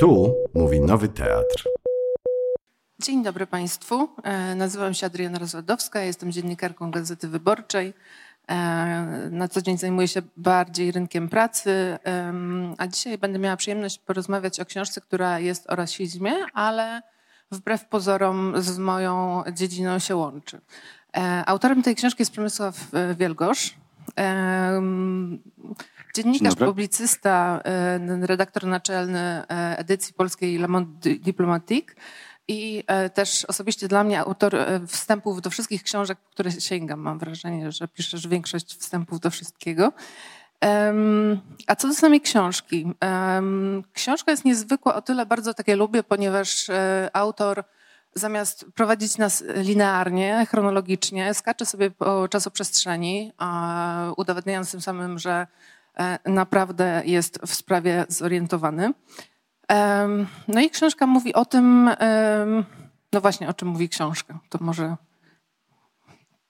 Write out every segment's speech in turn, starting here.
Tu mówi Nowy Teatr. Dzień dobry Państwu. E, Nazywam się Adriana Rozładowska, jestem dziennikarką Gazety Wyborczej. E, Na co dzień zajmuję się bardziej rynkiem pracy, a dzisiaj będę miała przyjemność porozmawiać o książce, która jest o rasizmie, ale wbrew pozorom z moją dziedziną się łączy. E, Autorem tej książki jest Przemysław Wielgosz. Dziennikarz, publicysta, e, redaktor naczelny e, edycji polskiej Le Monde Diplomatique i e, też osobiście dla mnie autor wstępów do wszystkich książek, po które sięgam. Mam wrażenie, że piszesz większość wstępów do wszystkiego. A co do samej książki? Książka jest niezwykła, o tyle bardzo takie lubię, ponieważ autor zamiast prowadzić nas linearnie, chronologicznie, skacze sobie po czasoprzestrzeni, udowadniając tym samym, że naprawdę jest w sprawie zorientowany. No i książka mówi o tym, no właśnie o czym mówi książka. To może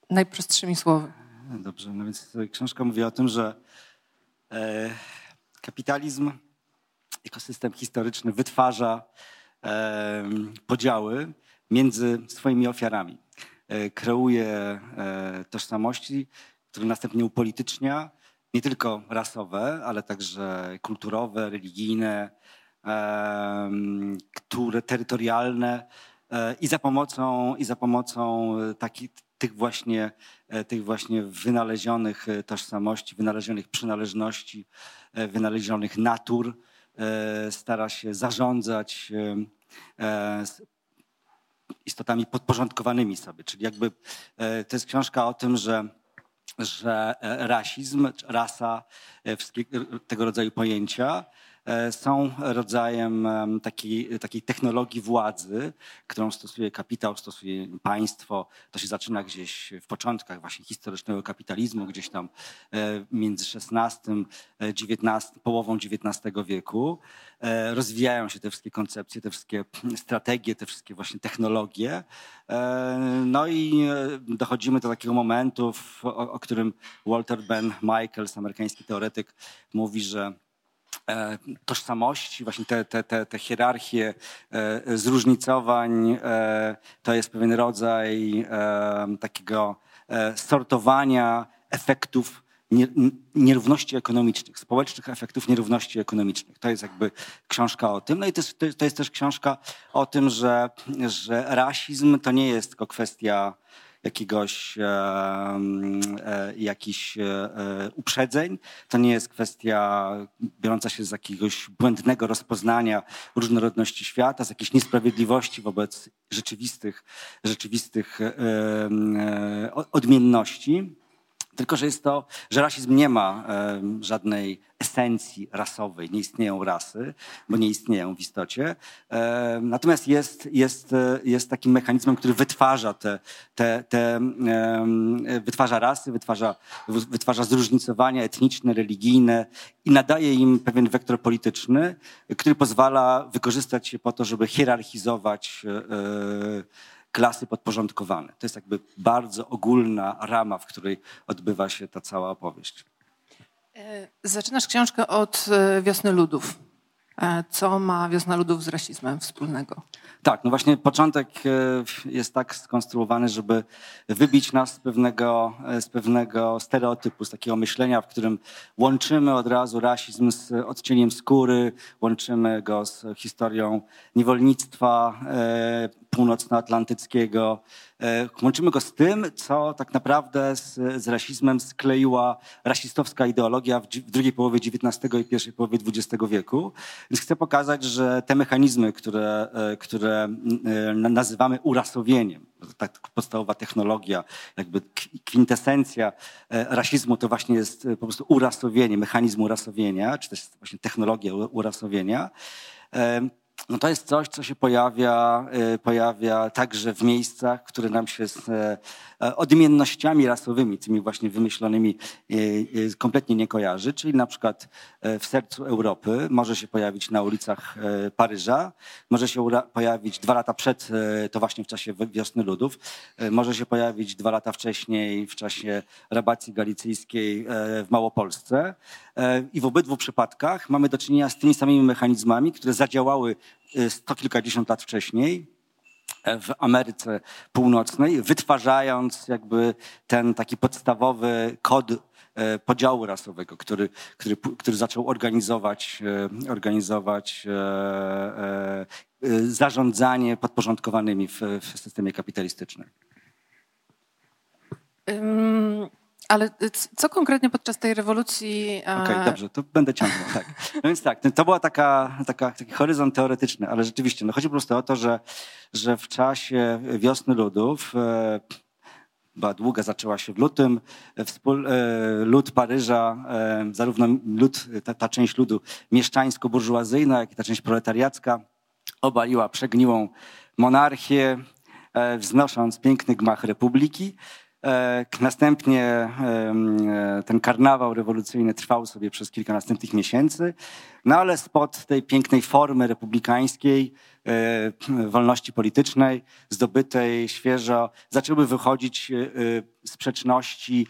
najprostszymi słowy. Dobrze, no więc książka mówi o tym, że e, kapitalizm jako system historyczny wytwarza e, podziały między swoimi ofiarami. E, kreuje e, tożsamości, które następnie upolitycznia, nie tylko rasowe, ale także kulturowe, religijne, które terytorialne e, i za pomocą, i za pomocą e, takich, tych właśnie, e, tych właśnie wynalezionych tożsamości, wynalezionych przynależności, wynalezionych natur stara się zarządzać istotami podporządkowanymi sobie. Czyli jakby to jest książka o tym, że że e, rasizm, rasa, e, wszystkie tego rodzaju pojęcia e, są rodzajem em, takiej, takiej technologii władzy, którą stosuje kapitał, stosuje państwo. To się zaczyna gdzieś w początkach właśnie historycznego kapitalizmu, gdzieś tam e, między XVI, XIX, połową XIX wieku. E, Rozwijają się te wszystkie koncepcje, te wszystkie strategie, te wszystkie właśnie technologie. E, No i e, dochodzimy do takiego momentu, o, o którym Walter Ben Michaels, amerykański teoretyk, mówi, że e, tożsamości, właśnie te, te, te, te hierarchie e, zróżnicowań, e, to jest pewien rodzaj e, takiego e, sortowania efektów nierówności ekonomicznych, społecznych efektów nierówności ekonomicznych. To jest jakby książka o tym. No i to jest- to jest też książka o tym, że, że rasizm to nie jest tylko kwestia jakiegoś e, jakichś e, e, uprzedzeń. To nie jest kwestia biorąca się z jakiegoś błędnego rozpoznania różnorodności świata, z jakiejś niesprawiedliwości wobec rzeczywistych, rzeczywistych odmienności. Tylko, że jest to, że rasizm nie ma żadnej esencji rasowej, nie istnieją rasy, bo nie istnieją w istocie. Natomiast jest, jest, e, jest takim mechanizmem, który wytwarza te, te, te wytwarza rasy, wytwarza, wy- wytwarza zróżnicowania etniczne, religijne i nadaje im pewien wektor polityczny, który pozwala wykorzystać je po to, żeby hierarchizować e, e, klasy podporządkowane. To jest jakby bardzo ogólna rama, w której odbywa się ta cała opowieść. E, Zaczynasz książkę od e, Wiosny Ludów. E, Co ma Wiosna Ludów z rasizmem wspólnego? Tak, no właśnie początek e, jest tak skonstruowany, żeby wybić nas z pewnego, e, z pewnego stereotypu, z takiego myślenia, w którym łączymy od razu rasizm z odcieniem skóry, łączymy go z historią niewolnictwa północnoatlantyckiego, łączymy go z tym, co tak naprawdę z, z rasizmem skleiła rasistowska ideologia w, w drugiej połowie XIX i pierwszej połowie XX wieku. Więc chcę pokazać, że te mechanizmy, które, e, które e, na- nazywamy urasowieniem, tak podstawowa technologia, jakby kwintesencja e, rasizmu to właśnie jest e, po prostu urasowienie, mechanizm urasowienia, czy też właśnie technologia urasowienia. No to jest coś, co się pojawia, y, pojawia także w miejscach, które nam się z e, e, odmiennościami rasowymi, tymi właśnie wymyślonymi, y, kompletnie nie kojarzy. Czyli na przykład e, w sercu Europy może się pojawić na ulicach Paryża, może się pojawić dwa lata przed, to właśnie w czasie wiosny ludów, może się pojawić dwa lata wcześniej w czasie rabacji galicyjskiej w Małopolsce. I w obydwu przypadkach mamy do czynienia z tymi samymi mechanizmami, które zadziałały Y, sto kilkadziesiąt lat wcześniej e, w Ameryce Północnej, wytwarzając jakby ten taki podstawowy kod e, podziału rasowego, który, który, który zaczął organizować, e, organizować zarządzanie podporządkowanymi w, w systemie kapitalistycznym. Ale co konkretnie podczas tej rewolucji... Okej, okay, dobrze, to będę ciągnął, tak. No więc tak, to była taka, taka, taki horyzont teoretyczny, ale rzeczywiście, no chodzi po prostu o to, że, że w czasie wiosny ludów, e, była długa, zaczęła się w lutym, wspól, e, lud Paryża, e, zarówno lud, ta, ta część ludu mieszczańsko-burżuazyjna, jak i ta część proletariacka, obaliła przegniłą monarchię, wznosząc piękny gmach republiki. E, następnie e, ten karnawał rewolucyjny trwał sobie przez kilka następnych miesięcy, no ale spod tej pięknej formy republikańskiej, e, wolności politycznej, zdobytej świeżo, zaczęły wychodzić sprzeczności,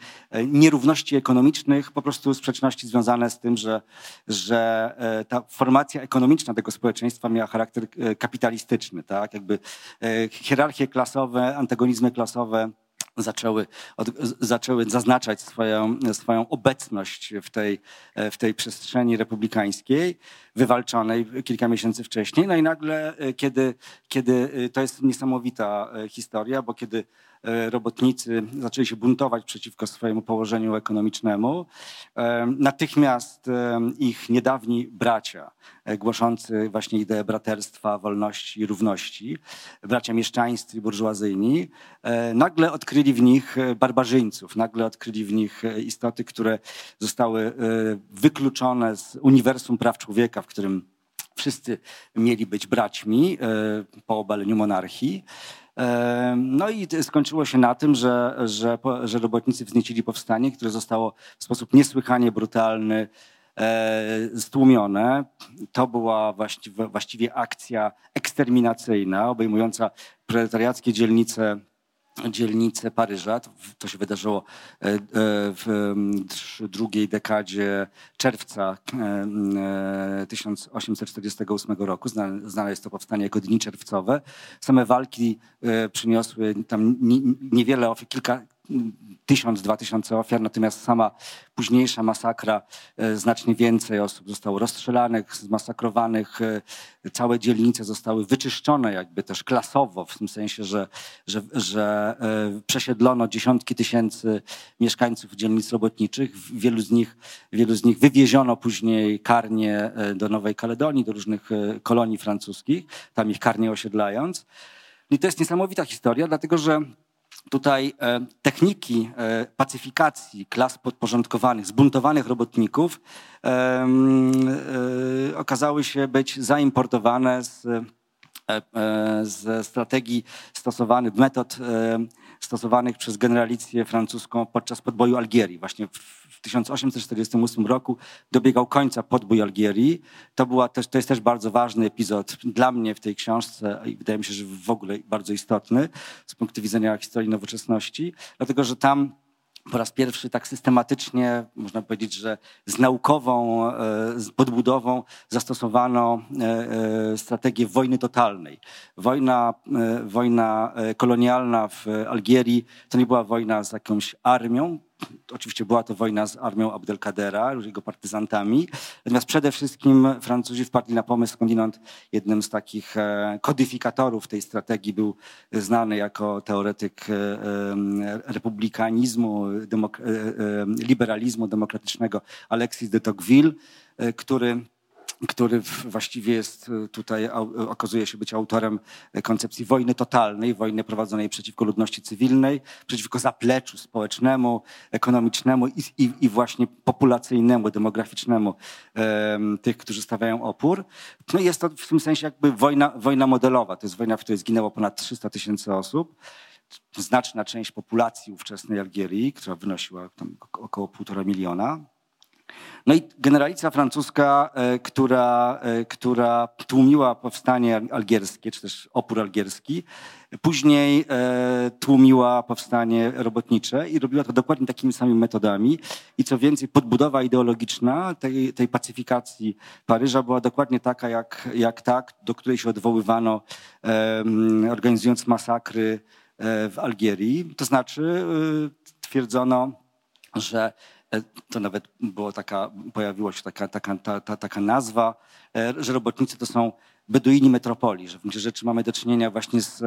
nierówności ekonomicznych, po prostu sprzeczności związane z tym, że, że ta formacja ekonomiczna tego społeczeństwa miała charakter kapitalistyczny, tak? Jakby hierarchie klasowe, antagonizmy klasowe zaczęły, od, zaczęły zaznaczać swoją, swoją obecność w tej, w tej przestrzeni republikańskiej, wywalczonej kilka miesięcy wcześniej. No i nagle, e, kiedy, kiedy e, to jest niesamowita e, historia, bo kiedy robotnicy zaczęli się buntować przeciwko swojemu położeniu ekonomicznemu. E, natychmiast e, ich niedawni bracia, głoszący właśnie ideę braterstwa, wolności i równości, bracia mieszczańscy i burżuazyjni, nagle odkryli w nich barbarzyńców, nagle odkryli w nich istoty, które zostały wykluczone z uniwersum praw człowieka, w którym wszyscy mieli być braćmi po obaleniu monarchii. No i skończyło się na tym, że, że, że robotnicy wzniecili powstanie, które zostało w sposób niesłychanie brutalny e, stłumione. To była właściwie, właściwie akcja eksterminacyjna, obejmująca proletariackie dzielnice dzielnice Paryża. To, się wydarzyło e, e, w drugiej dekadzie czerwca 1848 e, roku. Znane jest to powstanie jako dni czerwcowe. Same walki przyniosły tam niewiele ofiar, kilka, tysiąc, dwa tysiące ofiar, natomiast sama późniejsza masakra, e, znacznie więcej osób zostało rozstrzelanych, zmasakrowanych, e, całe dzielnice zostały wyczyszczone jakby też klasowo, w tym sensie, że, że, że e, przesiedlono dziesiątki tysięcy mieszkańców dzielnic robotniczych, wielu z nich, wielu z nich wywieziono później karnie do Nowej Kaledonii, do różnych kolonii francuskich, tam ich karnie osiedlając. I to jest niesamowita historia, dlatego że tutaj e, techniki e, pacyfikacji klas podporządkowanych, zbuntowanych robotników e, okazały się być zaimportowane z, z strategii stosowanych, metod stosowanych przez generalicję francuską podczas podboju Algierii. Właśnie w 1848 roku dobiegał końca podbój Algierii. To, była też, to jest też bardzo ważny epizod dla mnie w tej książce i wydaje mi się, że w ogóle bardzo istotny z punktu widzenia historii nowoczesności, dlatego że tam po raz pierwszy tak systematycznie, można powiedzieć, że z naukową e, z podbudową zastosowano e, e, strategię wojny totalnej. Wojna, wojna kolonialna w Algierii to nie była wojna z jakąś armią, Oczywiście była to wojna z armią Abdelkadera, jego partyzantami. Natomiast przede wszystkim Francuzi wpadli na pomysł skądinąd jednym z takich e, kodyfikatorów tej strategii był znany jako teoretyk e, e, republikanizmu, liberalizmu demokratycznego Alexis de Tocqueville, który który właściwie jest e, tutaj, okazuje się być autorem koncepcji wojny totalnej, wojny prowadzonej przeciwko ludności cywilnej, przeciwko zapleczu społecznemu, ekonomicznemu i, i, i właśnie populacyjnemu, demograficznemu tych, którzy stawiają opór. No jest to w tym sensie jakby wojna, wojna modelowa. To jest wojna, w której zginęło ponad 300 tysięcy osób znaczna część populacji ówczesnej Algierii, która wynosiła około półtora miliona. No i generalica francuska, e, która, e, która tłumiła powstanie algierskie, czy też opór algierski, później e, tłumiła powstanie robotnicze i robiła to dokładnie takimi samymi metodami. I co więcej, podbudowa ideologiczna tej, tej pacyfikacji Paryża była dokładnie taka, jak, jak ta, do której się odwoływano, organizując masakry w Algierii. To znaczy twierdzono, że to nawet było taka, pojawiła się taka, taka, ta, ta, taka nazwa, e, że robotnicy to są beduini metropolii, że w gruncie rzeczy mamy do czynienia właśnie z,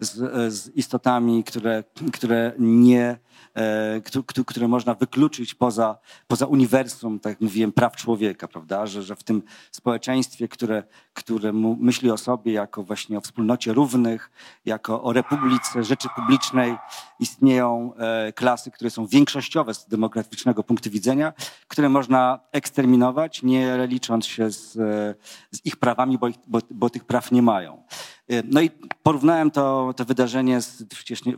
z, z istotami, które, które nie E, które można wykluczyć poza, poza uniwersum, tak jak mówiłem, praw człowieka, prawda? Że, że w tym społeczeństwie, które, które myśli o sobie jako właśnie o wspólnocie równych, jako o republice rzeczy publicznej, istnieją e, klasy, które są większościowe z demograficznego punktu widzenia, które można eksterminować, nie licząc się z, z ich prawami, bo, ich, bo, bo tych praw nie mają. E, no i porównałem to, to wydarzenie z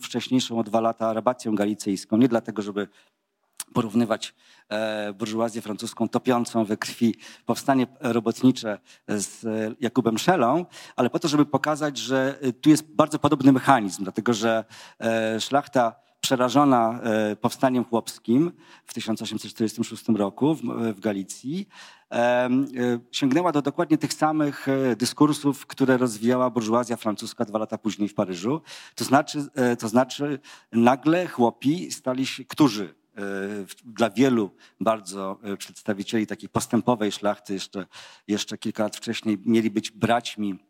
wcześniejszą o dwa lata rabacją galicyjską. Nie dlatego, żeby porównywać e, burżuazję francuską topiącą we krwi powstanie robotnicze z Jakubem Szelą, ale po to, żeby pokazać, że tu jest bardzo podobny mechanizm, dlatego że e, szlachta przerażona e, powstaniem chłopskim w 1846 roku w Galicji, e, sięgnęła do dokładnie tych samych e, dyskursów, które rozwijała burżuazja francuska dwa lata później w Paryżu. To znaczy, to znaczy nagle chłopi stali się, którzy dla wielu bardzo przedstawicieli takiej postępowej szlachty jeszcze, jeszcze kilka lat wcześniej mieli być braćmi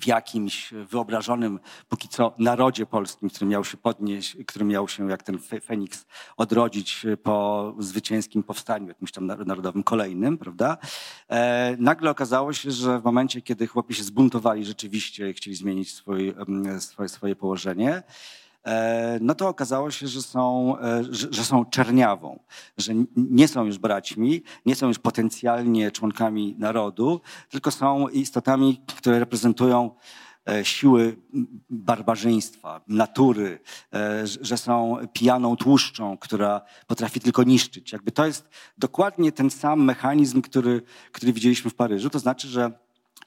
w jakimś wyobrażonym póki co narodzie polskim, który miał się podnieść, który miał się jak ten Feniks odrodzić po zwycięskim powstaniu, jakimś tam narodowym kolejnym, prawda? E, nagle okazało się, że w momencie, kiedy chłopi się zbuntowali rzeczywiście i chcieli zmienić swój, swoje, swoje położenie, no to okazało się, że są, e, że, są czerniawą, że nie są już braćmi, nie są już potencjalnie członkami narodu, tylko są istotami, które reprezentują e, siły barbarzyństwa, natury, że są pijaną tłuszczą, która potrafi tylko niszczyć. Jakby to jest dokładnie ten sam mechanizm, który, który widzieliśmy w Paryżu. To znaczy, że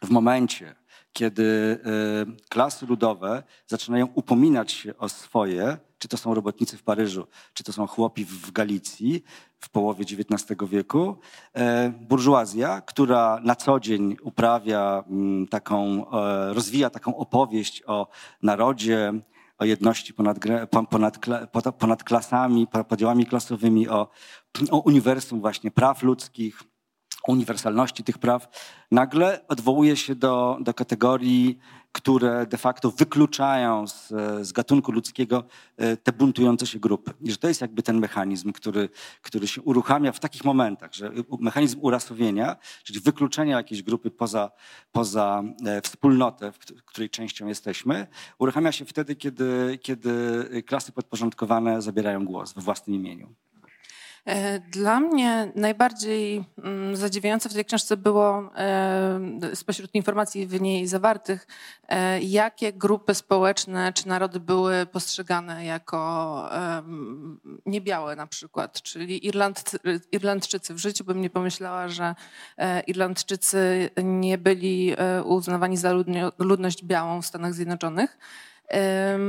w momencie, kiedy e, klasy ludowe zaczynają upominać się o swoje, czy to są robotnicy w Paryżu, czy to są chłopi w Galicji w połowie XIX wieku, e, burżuazja, która na co dzień uprawia mm, taką, e, rozwija taką opowieść o narodzie, o jedności ponad, ponad, ponad klasami, podziałami klasowymi, o, o uniwersum właśnie praw ludzkich, uniwersalności tych praw, nagle odwołuje się do, do kategorii, które de facto wykluczają z, z gatunku ludzkiego e, te buntujące się grupy. I że to jest jakby ten mechanizm, który, który się uruchamia w takich momentach, że mechanizm urasowienia, czyli wykluczenia jakiejś grupy poza, poza e, wspólnotę, w której częścią jesteśmy, uruchamia się wtedy, kiedy, kiedy klasy podporządkowane zabierają głos we własnym imieniu. E, dla mnie najbardziej mm, zadziwiające w tej książce było e, spośród informacji w niej zawartych, e, jakie grupy społeczne czy narody były postrzegane jako niebiałe na przykład, czyli Irland, Irlandczycy. W życiu bym nie pomyślała, że Irlandczycy nie byli uznawani za ludność białą w Stanach Zjednoczonych.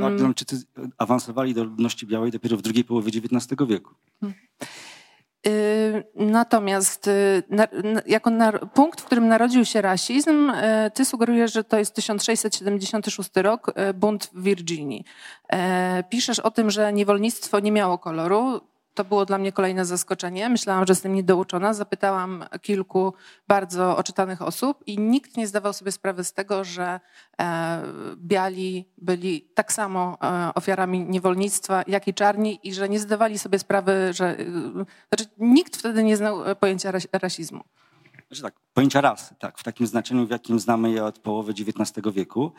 Tak, Irlandczycy awansowali do ludności białej dopiero w drugiej połowie XIX wieku. Hmm. Y, natomiast y, jako punkt, w którym narodził się rasizm, y, ty sugerujesz, że to jest 1676 rok, bunt w Virginii. Piszesz o tym, że niewolnictwo nie miało koloru to było dla mnie kolejne zaskoczenie. Myślałam, że jestem niedouczona. Zapytałam kilku bardzo oczytanych osób i nikt nie zdawał sobie sprawy z tego, że e, biali byli tak samo e, ofiarami niewolnictwa, jak i czarni i że nie zdawali sobie sprawy, że... E, znaczy, nikt wtedy nie znał pojęcia rasizmu. znaczy tak, pojęcia rasy, tak, w takim znaczeniu, w jakim znamy je od połowy XIX wieku.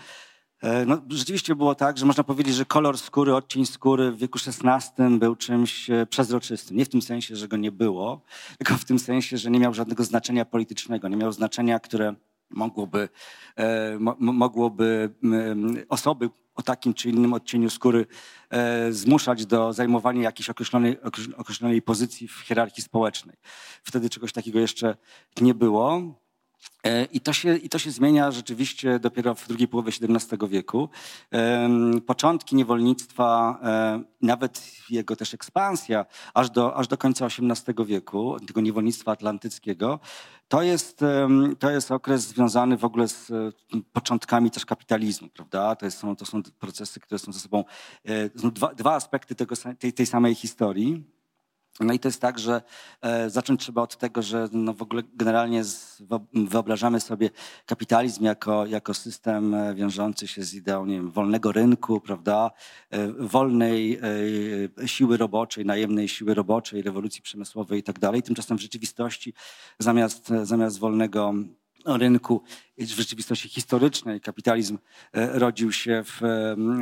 E, no, rzeczywiście było tak, że można powiedzieć, że kolor skóry, odcień skóry w wieku XVI był czymś e, przezroczystym. Nie w tym sensie, że go nie było, tylko w tym sensie, że nie miał żadnego znaczenia politycznego, nie miał znaczenia, które mogłoby, e, mogłoby osoby o takim czy innym odcieniu skóry zmuszać do zajmowania jakiejś określonej, określonej pozycji w hierarchii społecznej. Wtedy czegoś takiego jeszcze nie było. E, I to, się, I to się zmienia rzeczywiście dopiero w drugiej połowie XVII wieku. Początki niewolnictwa, e, nawet jego też ekspansja, aż do, aż do końca XVIII wieku, tego niewolnictwa atlantyckiego, to jest, to jest okres związany w ogóle z e, początkami też kapitalizmu, prawda? To, jest, to są procesy, które są ze sobą, są dwa, dwa aspekty tego, tej, tej samej historii. No i to jest tak, że e, zacząć trzeba od tego, że no w ogóle generalnie wyobrażamy sobie kapitalizm jako, jako system e, wiążący się z ideą nie wiem, wolnego rynku, prawda, e, wolnej siły roboczej, najemnej siły roboczej, rewolucji przemysłowej i tak dalej. Tymczasem w rzeczywistości zamiast, zamiast wolnego rynku w rzeczywistości historycznej. Kapitalizm e, rodził się w,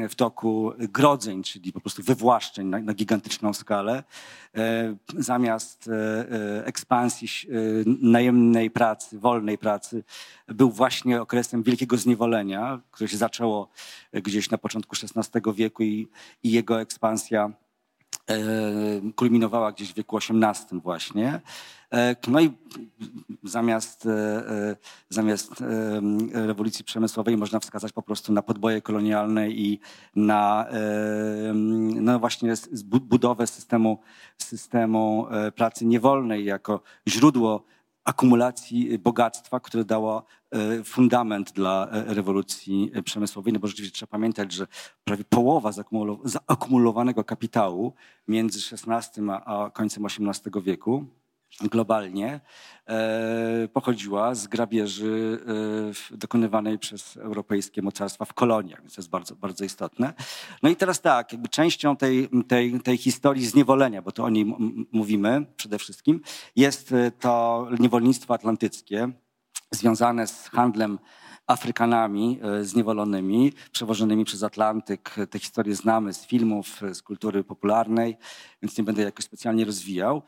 w toku grodzeń, czyli po prostu wywłaszczeń na, na gigantyczną skalę. E, zamiast e, ekspansji najemnej pracy, wolnej pracy, był właśnie okresem wielkiego zniewolenia, które się zaczęło gdzieś na początku XVI wieku i, i jego ekspansja kulminowała gdzieś w wieku XVIII właśnie. E, no i zamiast, e, e, zamiast rewolucji przemysłowej można wskazać po prostu na podboje kolonialne i na no właśnie budowę systemu, systemu pracy niewolnej jako źródło akumulacji bogactwa, które dało fundament dla rewolucji przemysłowej. No bo rzeczywiście trzeba pamiętać, że prawie połowa zaakumulowanego kapitału między XVI a końcem XVIII wieku globalnie e, pochodziła z grabieży e, dokonywanej przez europejskie mocarstwa w koloniach, więc to jest bardzo, bardzo istotne. No i teraz tak, jakby częścią tej, tej, tej historii zniewolenia, bo to o niej mówimy przede wszystkim, jest e, to niewolnictwo atlantyckie związane z handlem Afrykanami zniewolonymi, przewożonymi przez Atlantyk. Te historie znamy z filmów, z kultury popularnej, więc nie będę jakoś specjalnie rozwijał.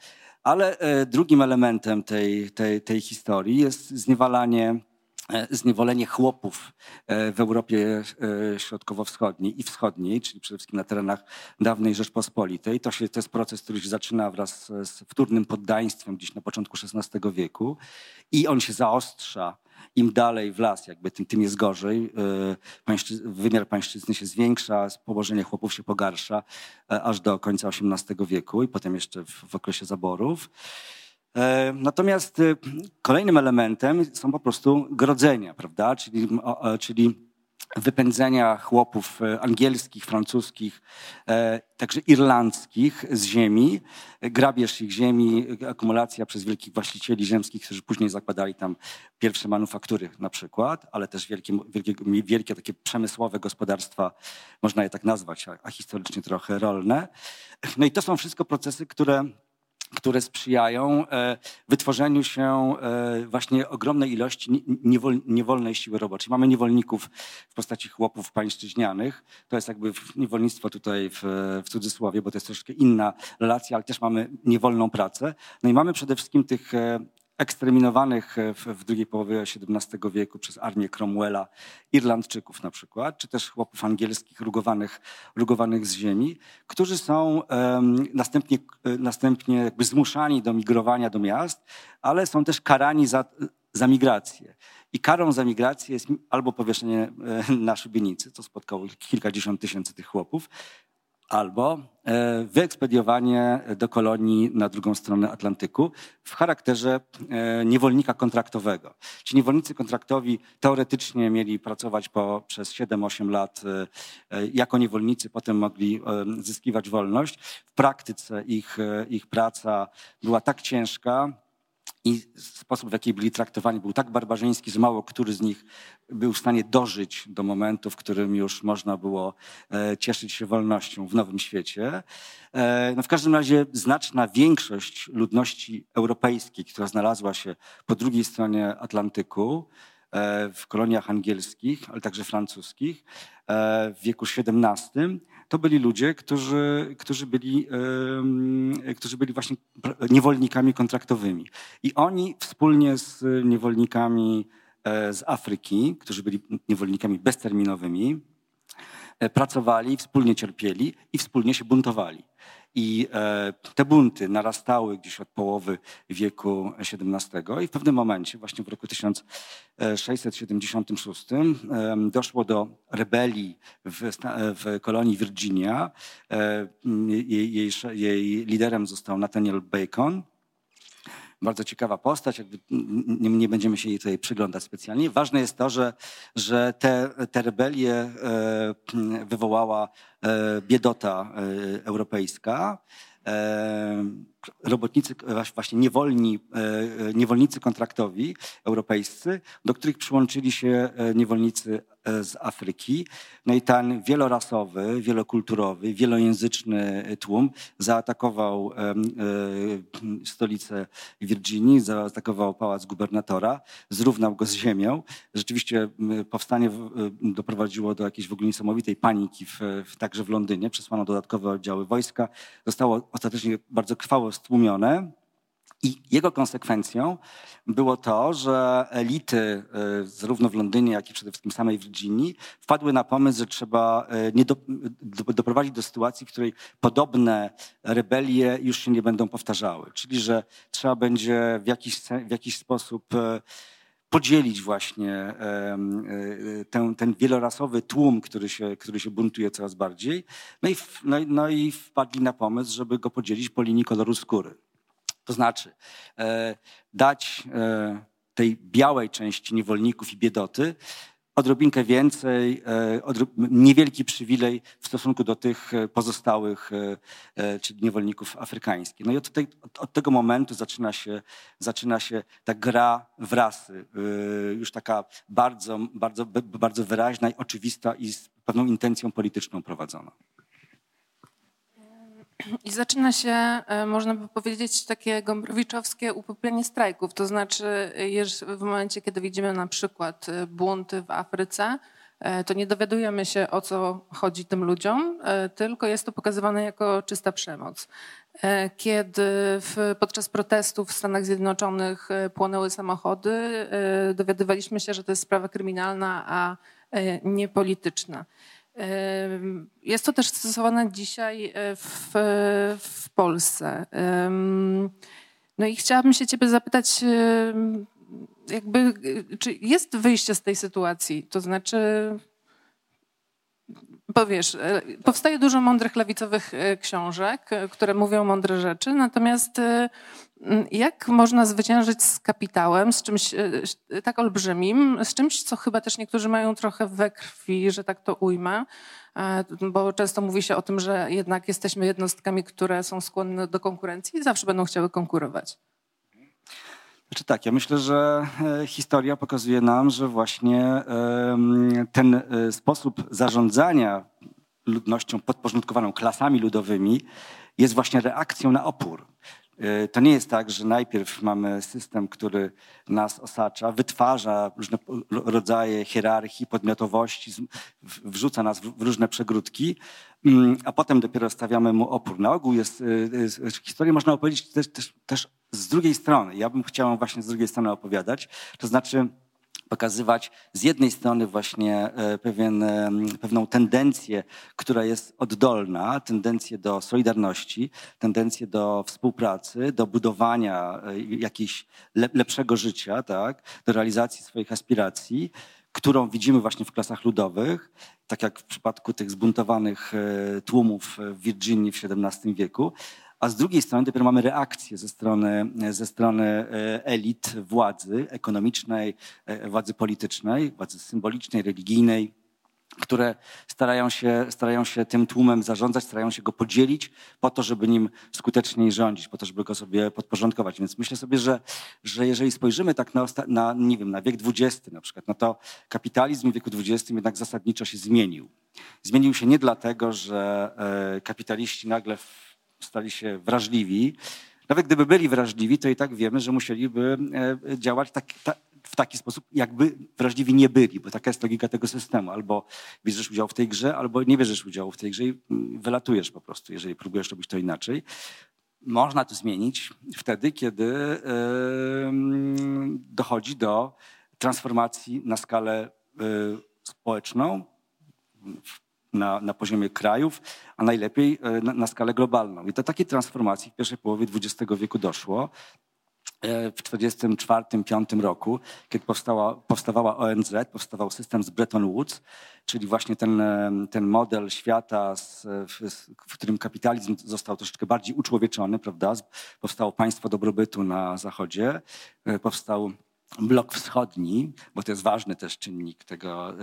Ale e, drugim elementem tej, tej, tej historii jest zniewalanie e, zniewolenie chłopów e, w Europie Środkowo-Wschodniej i Wschodniej, czyli przede wszystkim na terenach dawnej Rzeczpospolitej. To, się, to jest proces, który się zaczyna wraz z wtórnym poddaństwem gdzieś na początku XVI wieku i on się zaostrza im dalej w las, jakby tym, tym jest gorzej. E, wymiar pańszczyzny się zwiększa, położenie chłopów się pogarsza e, aż do końca XVIII wieku i potem jeszcze w, w okresie zaborów. E, natomiast kolejnym elementem są po prostu grodzenia, prawda? Czyli, czyli wypędzenia chłopów e, angielskich, francuskich, e, także irlandzkich z ziemi, grabież ich ziemi, akumulacja przez wielkich właścicieli ziemskich, którzy później zakładali tam pierwsze manufaktury na przykład, ale też wielkie, wielkie, wielkie takie przemysłowe gospodarstwa, można je tak nazwać, a historycznie trochę rolne. No i to są wszystko procesy, które które sprzyjają e, wytworzeniu się e, właśnie ogromnej ilości niewolnej siły roboczej. Mamy niewolników w postaci chłopów pańszczyźnianych. To jest jakby niewolnictwo tutaj w, w cudzysłowie, bo to jest troszkę inna relacja, ale też mamy niewolną pracę. No i mamy przede wszystkim tych e, eksterminowanych w, w drugiej połowie XVII wieku przez armię Cromwella Irlandczyków na przykład, czy też chłopów angielskich rugowanych, rugowanych z ziemi, którzy są następnie, następnie jakby zmuszani do migrowania do miast, ale są też karani za, za migrację. I karą za migrację jest albo powieszenie e, na szubienicy, co spotkało kilkadziesiąt tysięcy tych chłopów, albo e, wyekspediowanie do kolonii na drugą stronę Atlantyku w charakterze e, niewolnika kontraktowego. Ci niewolnicy kontraktowi teoretycznie mieli pracować po, przez 7-8 lat e, jako niewolnicy, potem mogli zyskiwać wolność. W praktyce ich, ich praca była tak ciężka, i sposób, w jaki byli traktowani, był tak barbarzyński, że mało który z nich był w stanie dożyć do momentu, w którym już można było e, cieszyć się wolnością w nowym świecie. E, no w każdym razie znaczna większość ludności europejskiej, która znalazła się po drugiej stronie Atlantyku, e, w koloniach angielskich, ale także francuskich w wieku XVII, to byli ludzie, którzy, którzy, byli, którzy byli właśnie niewolnikami kontraktowymi. I oni wspólnie z niewolnikami e, z Afryki, którzy byli niewolnikami bezterminowymi, e, pracowali, wspólnie cierpieli i wspólnie się buntowali. I e, te bunty narastały gdzieś od połowy wieku XVII i w pewnym momencie, właśnie w roku 1676, doszło do rebelii w, w kolonii Virginia. E, jej, jej, jej liderem został Nathaniel Bacon bardzo ciekawa postać, jakby nie, nie, będziemy się jej tutaj przyglądać specjalnie. Ważne jest to, że, że te, te rebelie e, wywołała e, biedota e, europejska robotnicy, właśnie niewolni, niewolnicy kontraktowi europejscy, do których przyłączyli się niewolnicy E, z Afryki. No i ten wielorasowy, wielokulturowy, wielojęzyczny tłum zaatakował e, stolicę Virginii, zaatakował pałac gubernatora, zrównał go z ziemią. Rzeczywiście powstanie e, doprowadziło do jakiejś w ogóle niesamowitej paniki, w, także w Londynie. Przesłano dodatkowe oddziały wojska. Zostało ostatecznie bardzo krwawo stłumione. I jego konsekwencją było to, że elity e, zarówno w Londynie, jak i przede wszystkim samej Virginii wpadły na pomysł, że trzeba e, do, do, doprowadzić do sytuacji, w której podobne rebelie już się nie będą powtarzały. Czyli, że trzeba będzie w jakiś, w jakiś sposób e, podzielić właśnie ten, ten wielorasowy tłum, który się, który się buntuje coraz bardziej. No i, no, no i wpadli na pomysł, żeby go podzielić po linii koloru skóry. To znaczy e, dać e, tej białej części niewolników i biedoty odrobinkę więcej, e, niewielki przywilej w stosunku do tych pozostałych, czyli niewolników afrykańskich. No i od, tej, od, tego momentu zaczyna się, zaczyna się ta gra w rasy, już taka bardzo, bardzo, bardzo wyraźna i oczywista i z pewną intencją polityczną prowadzona. I zaczyna się, e, można by powiedzieć, takie gombrowiczowskie upopienie strajków. To znaczy, w momencie, kiedy widzimy na przykład e, bunty w Afryce, e, to nie dowiadujemy się, o co chodzi tym ludziom, tylko jest to pokazywane jako czysta przemoc. Kiedy w, podczas protestów w Stanach Zjednoczonych płonęły samochody, dowiadywaliśmy się, że to jest sprawa kryminalna, a nie polityczna. Jest to też stosowane dzisiaj e, w, w Polsce. No i chciałabym się ciebie zapytać, jakby, czy jest wyjście z tej sytuacji? To znaczy, powiesz, e, powstaje dużo mądrych lewicowych e, książek, które mówią mądre rzeczy, natomiast jak można zwyciężyć z kapitałem, z czymś e, tak olbrzymim, z czymś, co chyba też niektórzy mają trochę we krwi, że tak to ujmę, e, bo często mówi się o tym, że jednak jesteśmy jednostkami, które są skłonne do konkurencji i zawsze będą chciały konkurować. Znaczy tak, ja myślę, że e, historia pokazuje nam, że właśnie ten sposób zarządzania ludnością podporządkowaną klasami ludowymi jest właśnie reakcją na opór. E, to nie jest tak, że najpierw mamy system, który nas osacza, wytwarza różne rodzaje hierarchii, podmiotowości, wrzuca nas w różne przegródki, mm, a potem dopiero stawiamy mu opór. Na ogół jest, e, historię można opowiedzieć też, też, też z drugiej strony. Ja bym chciał właśnie z drugiej strony opowiadać. To znaczy, pokazywać z jednej strony właśnie e, pewien, e, pewną tendencję, która jest oddolna, tendencję do solidarności, tendencję do współpracy, do budowania e, jakiegoś lepszego życia, tak, do realizacji swoich aspiracji, którą widzimy właśnie w klasach ludowych, tak jak w przypadku tych zbuntowanych tłumów w Virginii w XVII wieku, a z drugiej strony dopiero mamy reakcję ze strony, ze strony e, elit władzy ekonomicznej, e, władzy politycznej, władzy symbolicznej, religijnej, które starają się, starają się tym tłumem zarządzać, starają się go podzielić po to, żeby nim skuteczniej rządzić, po to, żeby go sobie podporządkować. Więc myślę sobie, że, że jeżeli spojrzymy tak na, na, nie wiem, na wiek XX na przykład, no to kapitalizm w wieku XX jednak zasadniczo się zmienił. Zmienił się nie dlatego, że e, kapitaliści nagle stali się wrażliwi, nawet gdyby byli wrażliwi, to i tak wiemy, że musieliby e, działać tak, w taki sposób, jakby wrażliwi nie byli, bo taka jest logika tego systemu. Albo bierzesz udział w tej grze, albo nie bierzesz udziału w tej grze i mm, wylatujesz po prostu, jeżeli próbujesz robić to inaczej. Można to zmienić wtedy, kiedy dochodzi do transformacji na skalę yy, społeczną, na, na poziomie krajów, a najlepiej e, na, na, skalę globalną. I do takiej transformacji w pierwszej połowie XX wieku doszło. E, w 1944-1945 roku, kiedy powstała, powstawała ONZ, powstawał system z Bretton Woods, czyli właśnie ten, e, ten model świata, z, w, w, którym kapitalizm został troszeczkę bardziej uczłowieczony, prawda? Powstało państwo dobrobytu na Zachodzie, powstał blok wschodni, bo to jest ważny też czynnik tego,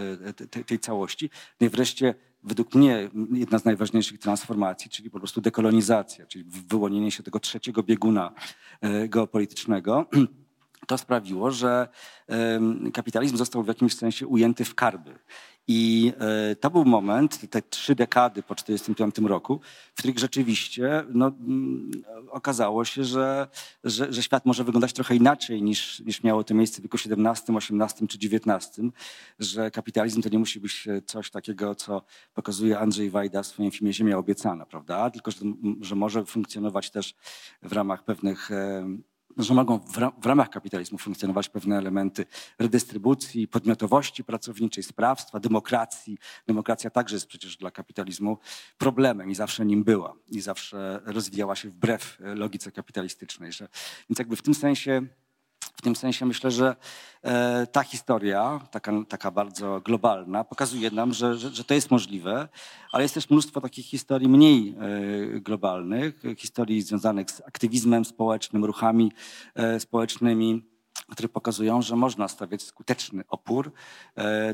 tej, całości. No i wreszcie według mnie jedna z najważniejszych transformacji, czyli po prostu dekolonizacja, czyli wyłonienie się tego trzeciego bieguna e, geopolitycznego, to sprawiło, że kapitalizm został w jakimś sensie ujęty w karby. I e, to był moment, te trzy dekady po 1945 roku, w których rzeczywiście no, mm, okazało się, że, że, że, świat może wyglądać trochę inaczej niż, niż miało to miejsce w wieku XVII, XVIII czy XIX, że kapitalizm to nie musi być coś takiego, co pokazuje Andrzej Wajda w swoim filmie Ziemia obiecana, prawda? Tylko, że, że może funkcjonować też w ramach pewnych że mogą w ramach kapitalizmu funkcjonować pewne elementy redystrybucji, podmiotowości pracowniczej, sprawstwa, demokracji. Demokracja także jest przecież dla kapitalizmu problemem i zawsze nim była i zawsze rozwijała się wbrew logice kapitalistycznej. Więc jakby w tym sensie w tym sensie myślę, że e, ta historia, taka, taka bardzo globalna, pokazuje nam, że, że, że, to jest możliwe, ale jest też mnóstwo takich historii mniej e, globalnych, historii związanych z aktywizmem społecznym, ruchami e, społecznymi które pokazują, że można stawiać skuteczny opór.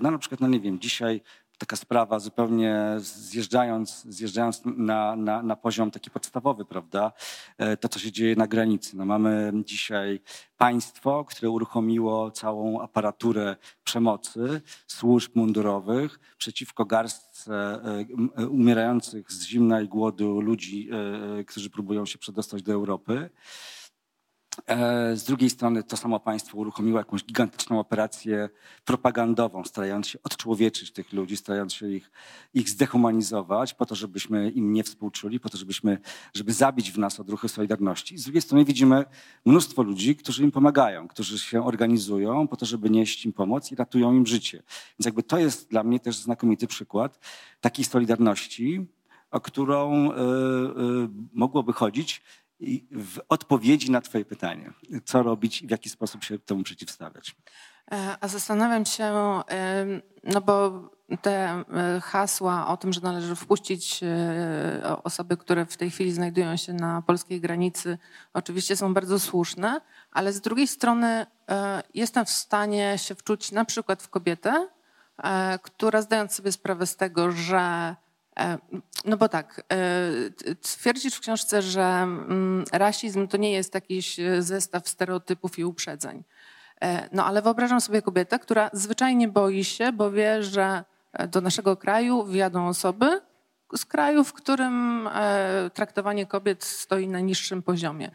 No na przykład, no nie wiem, dzisiaj taka sprawa zupełnie zjeżdżając, zjeżdżając na, na, na poziom taki podstawowy, prawda? E, to, co się dzieje na granicy. No mamy dzisiaj państwo, które uruchomiło całą aparaturę przemocy służb mundurowych przeciwko garstce e, e, umierających z zimna i głodu ludzi, którzy próbują się przedostać do Europy. E, z drugiej strony to samo państwo uruchomiło jakąś gigantyczną operację propagandową, starając się odczłowieczyć tych ludzi, starając się ich, ich zdehumanizować, po to, żebyśmy im nie współczuli, po to, żebyśmy, żeby zabić w nas odruchy Solidarności. Z drugiej strony widzimy mnóstwo ludzi, którzy im pomagają, którzy się organizują po to, żeby nieść im pomoc i ratują im życie. Więc jakby to jest dla mnie też znakomity przykład takiej Solidarności, o którą y, y, mogłoby chodzić w odpowiedzi na Twoje pytanie, co robić i w jaki sposób się temu przeciwstawiać. E, a zastanawiam się, no bo te e, hasła o tym, że należy wpuścić e, osoby, które w tej chwili znajdują się na polskiej granicy, oczywiście są bardzo słuszne, ale z drugiej strony jestem w stanie się wczuć na przykład w kobietę, która zdając sobie sprawę z tego, że E, no bo tak, e, twierdzisz w książce, że mm, rasizm to nie jest jakiś zestaw stereotypów i uprzedzeń. E, no ale wyobrażam sobie kobietę, która zwyczajnie boi się, bo wie, że do naszego kraju wjadą osoby z kraju, w którym traktowanie kobiet stoi na niższym poziomie.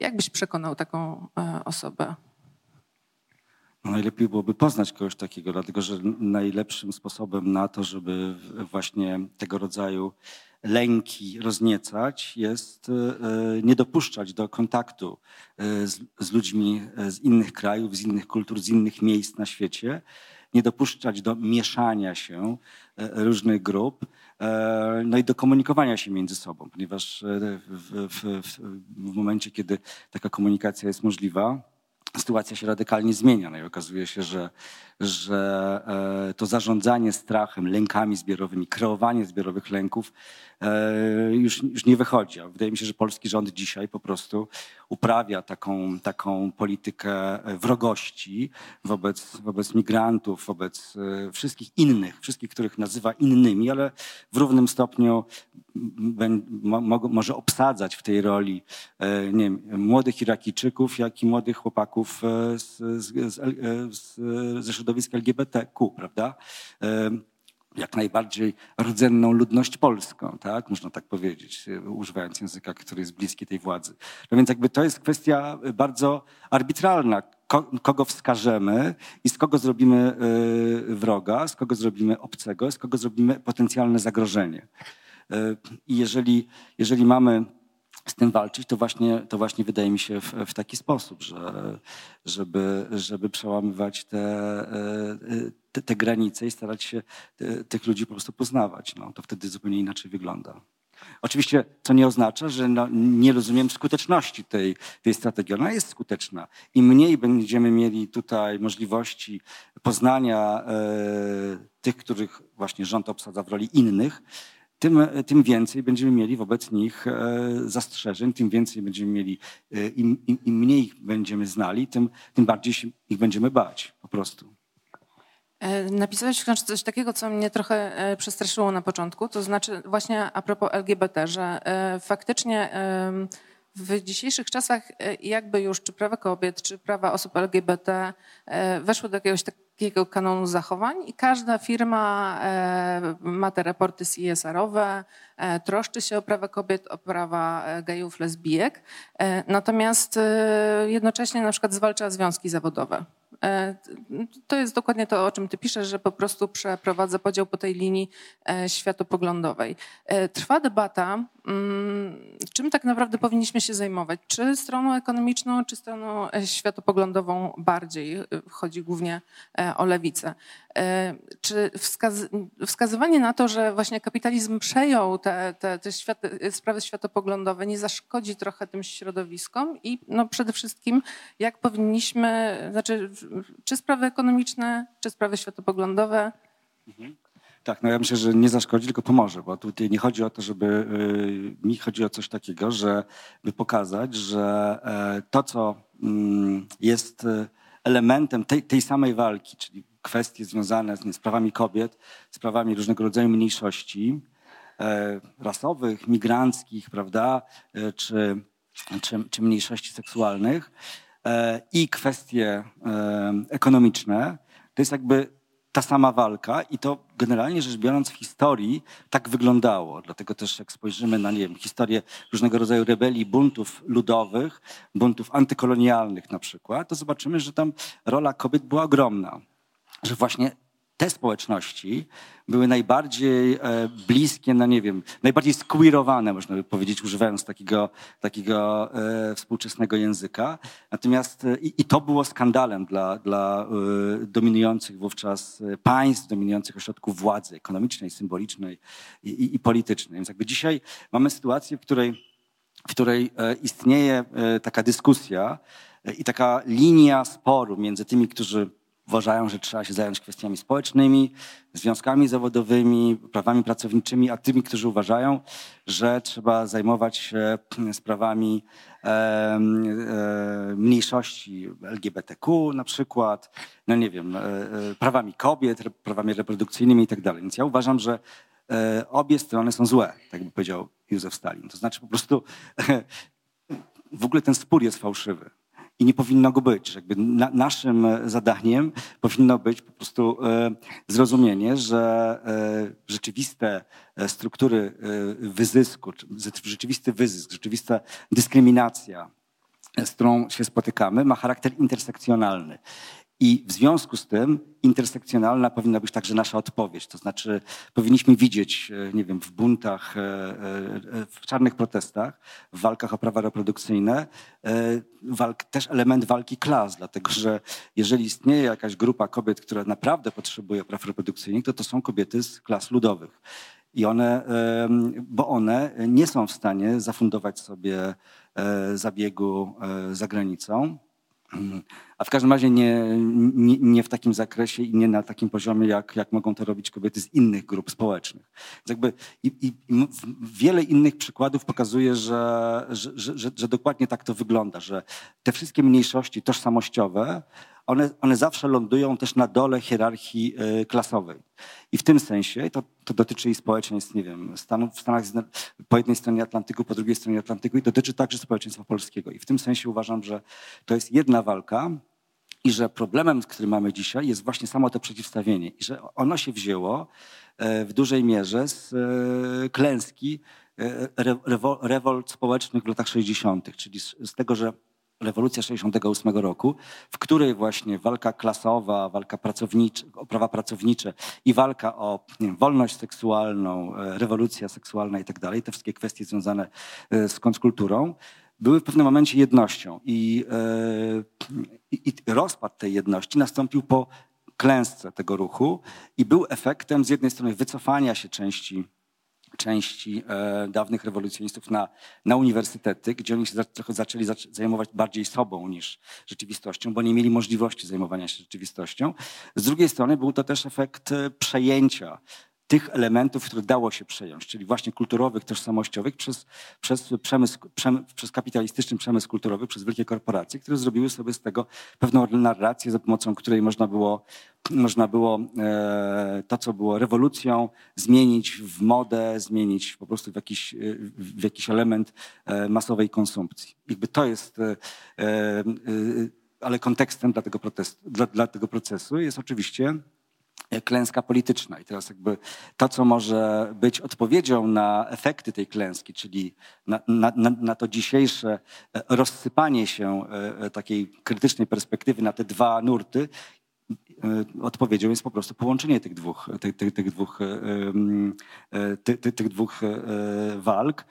Jak byś przekonał taką osobę? No najlepiej byłoby poznać kogoś takiego, dlatego że najlepszym sposobem na to, żeby właśnie tego rodzaju lęki rozniecać, jest e, nie dopuszczać do kontaktu e, z, z, ludźmi z innych krajów, z innych kultur, z innych miejsc na świecie, nie dopuszczać do mieszania się e, różnych grup, no i do komunikowania się między sobą, ponieważ w, w, w momencie, kiedy taka komunikacja jest możliwa, sytuacja się radykalnie zmienia. No i okazuje się, że, że e, to zarządzanie strachem, lękami zbiorowymi, kreowanie zbiorowych lęków e, już, już nie wychodzi. Wydaje mi się, że polski rząd dzisiaj po prostu uprawia taką, taką politykę wrogości wobec, wobec migrantów, wobec e, wszystkich innych, wszystkich, których nazywa innymi, ale w równym stopniu może obsadzać w tej roli nie wiem, młodych Irakijczyków, jak i młodych chłopaków z, z, z, ze środowiska LGBTQ, prawda? jak najbardziej rdzenną ludność polską, tak? Można tak powiedzieć, używając języka, który jest bliski tej władzy. No więc jakby to jest kwestia bardzo arbitralna, kogo wskażemy i z kogo zrobimy wroga, z kogo zrobimy obcego, z kogo zrobimy potencjalne zagrożenie. I jeżeli, jeżeli mamy z tym walczyć, to właśnie, to właśnie wydaje mi się w, w taki sposób, że, żeby, żeby przełamywać te, te, te granice i starać się tych ludzi po prostu poznawać. No, to wtedy zupełnie inaczej wygląda. Oczywiście to nie oznacza, że no, nie rozumiem skuteczności tej, tej strategii. Ona jest skuteczna. Im mniej będziemy mieli tutaj możliwości poznania e, tych, których właśnie rząd obsadza w roli innych, tym, tym więcej będziemy mieli wobec nich e, zastrzeżeń, tym więcej będziemy mieli, e, im, im, im mniej ich będziemy znali, tym, tym bardziej się ich będziemy bać po prostu. E, napisałeś coś takiego, co mnie trochę przestraszyło na początku, to znaczy właśnie a propos LGBT, że faktycznie w dzisiejszych czasach jakby już czy prawa kobiet, czy prawa osób LGBT weszły do jakiegoś takiego takiego kanonu zachowań i każda firma e, ma te raporty CSR-owe, e, troszczy się o prawa kobiet, o prawa e, gejów, lesbijek, natomiast jednocześnie na przykład zwalcza związki zawodowe. To jest dokładnie to, o czym ty piszesz, że po prostu przeprowadza podział po tej linii światopoglądowej. Trwa debata, czym tak naprawdę powinniśmy się zajmować? Czy stroną ekonomiczną, czy stroną światopoglądową bardziej? Chodzi głównie o lewicę. E, czy wskaz wskazywanie na to, że właśnie kapitalizm przejął te, te, te sprawy światopoglądowe nie zaszkodzi trochę tym środowiskom i no przede wszystkim jak powinniśmy, znaczy czy sprawy ekonomiczne, czy sprawy światopoglądowe? Mhm. Tak, no ja myślę, że nie zaszkodzi, tylko pomoże, bo tutaj nie chodzi o to, żeby, y, mi chodzi o coś takiego, żeby pokazać, że e, to, co mm, jest elementem tej, tej samej walki, czyli kwestie związane z, z prawami kobiet, z prawami różnego rodzaju mniejszości e, rasowych, migranckich, prawda, e, czy, czy, czy mniejszości seksualnych i kwestie ekonomiczne, to jest jakby ta sama walka i to generalnie rzecz biorąc w historii tak wyglądało. Dlatego też jak spojrzymy na nie wiem, historię różnego rodzaju rebelii, buntów ludowych, buntów antykolonialnych na przykład, to zobaczymy, że tam rola kobiet była ogromna. Że właśnie te społeczności były najbardziej e, bliskie, no nie wiem, najbardziej squeerowane, można by powiedzieć, używając takiego, takiego e, współczesnego języka. Natomiast e, i, i, to było skandalem dla, dla dominujących wówczas państw, dominujących ośrodków władzy ekonomicznej, symbolicznej i, i, i politycznej. Więc jakby dzisiaj mamy sytuację, w której, w której istnieje taka dyskusja i taka linia sporu między tymi, którzy uważają, że trzeba się zająć kwestiami społecznymi, związkami zawodowymi, prawami pracowniczymi, a tymi, którzy uważają, że trzeba zajmować się sprawami e, e, mniejszości LGBTQ na przykład, no nie wiem, e, e prawami kobiet, prawami reprodukcyjnymi i tak. Więc ja uważam, że e, obie strony są złe, tak by powiedział Józef Stalin. To znaczy po prostu w ogóle ten spór jest fałszywy i nie powinno go być. Jakby na, naszym zadaniem powinno być po prostu e, zrozumienie, że e, rzeczywiste e, struktury e, wyzysku, rzeczywisty wyzysk, rzeczywista dyskryminacja, z którą się spotykamy, ma charakter intersekcjonalny. I w związku z tym intersekcjonalna powinna być także nasza odpowiedź. To znaczy powinniśmy widzieć, e, nie wiem, w buntach, e, e, w czarnych protestach, w walkach o prawa reprodukcyjne, walk, też element walki klas, dlatego że jeżeli istnieje jakaś grupa kobiet, która naprawdę potrzebuje praw reprodukcyjnych, to to są kobiety z klas ludowych. I one, bo one nie są w stanie zafundować sobie zabiegu za granicą A w każdym razie nie, nie, nie, w takim zakresie i nie na takim poziomie, jak, jak mogą to robić kobiety z innych grup społecznych. Jakby i, i, i wiele innych przykładów pokazuje, że, że, że, że, dokładnie tak to wygląda, że te wszystkie mniejszości tożsamościowe, one, one zawsze lądują też na dole hierarchii y, klasowej. I w tym sensie, to, to dotyczy i społeczeństw, nie wiem, Stanów, w Stanach po jednej stronie Atlantyku, po drugiej stronie Atlantyku i dotyczy także społeczeństwa polskiego. I w tym sensie uważam, że to jest jedna walka, i że problemem, który mamy dzisiaj, jest właśnie samo to przeciwstawienie. I że ono się wzięło e, w dużej mierze z e, klęski e, rewolt społecznych w latach 60., czyli z tego, że rewolucja 68 roku, w której właśnie walka klasowa, walka pracownicza, o prawa pracownicze i walka o wiem, wolność seksualną, rewolucja seksualna i tak dalej, te wszystkie kwestie związane z kontrkulturą, były w pewnym momencie jednością. I, i, i rozpad tej jedności nastąpił po klęsce tego ruchu i był efektem z jednej strony wycofania się części części e, dawnych rewolucjonistów na, na uniwersytety, gdzie oni się za, trochę zaczęli zajmować bardziej sobą niż rzeczywistością, bo nie mieli możliwości zajmowania się rzeczywistością. Z drugiej strony był to też efekt e, przejęcia tych elementów, które dało się przejąć, czyli właśnie kulturowych, tożsamościowych, przez, przez, przemysł, przemysł, przez kapitalistyczny przemysł kulturowy, przez wielkie korporacje, które zrobiły sobie z tego pewną narrację, za pomocą której można było, można było e, to, co było rewolucją, zmienić w modę, zmienić po prostu w jakiś, w jakiś element e, masowej konsumpcji. Jakby to jest e, e ale kontekstem dla tego, protestu, dla, dla tego procesu jest oczywiście klęska polityczna. I teraz jakby to, co może być odpowiedzią na efekty tej klęski, czyli na, na, na to dzisiejsze e, rozsypanie się e, e, takiej krytycznej perspektywy na te dwa nurty, odpowiedzią jest po prostu połączenie tych dwóch, tych, tych, tych dwóch, tych, tych dwóch walk.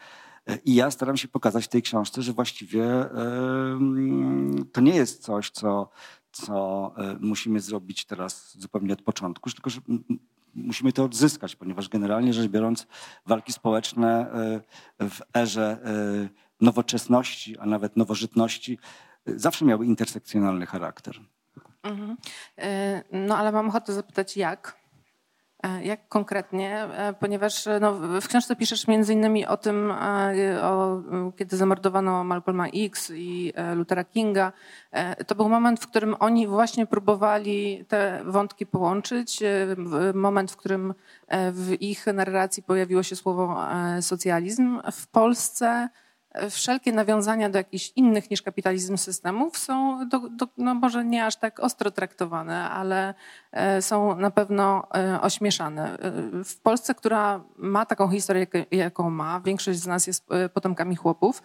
I ja staram się pokazać w tej książce, że właściwie to nie jest coś, co co e, musimy zrobić teraz zupełnie od początku, tylko że musimy to odzyskać, ponieważ generalnie rzecz biorąc walki społeczne e, w erze e, nowoczesności, a nawet nowożytności zawsze miały intersekcjonalny charakter. Mhm. No ale mam ochotę zapytać jak? E, jak konkretnie? E, ponieważ no, w książce piszesz między innymi o tym, e, o, kiedy zamordowano Malcolma X i Luthera Kinga. To był moment, w którym oni właśnie próbowali te wątki połączyć. Moment, w którym w ich narracji pojawiło się słowo socjalizm. W Polsce wszelkie nawiązania do jakichś innych niż kapitalizm systemów są do, do, no może nie aż tak ostro traktowane, ale e, są na pewno e, ośmieszane. E, w Polsce, która ma taką historię, jaką ma, większość z nas jest potomkami chłopów,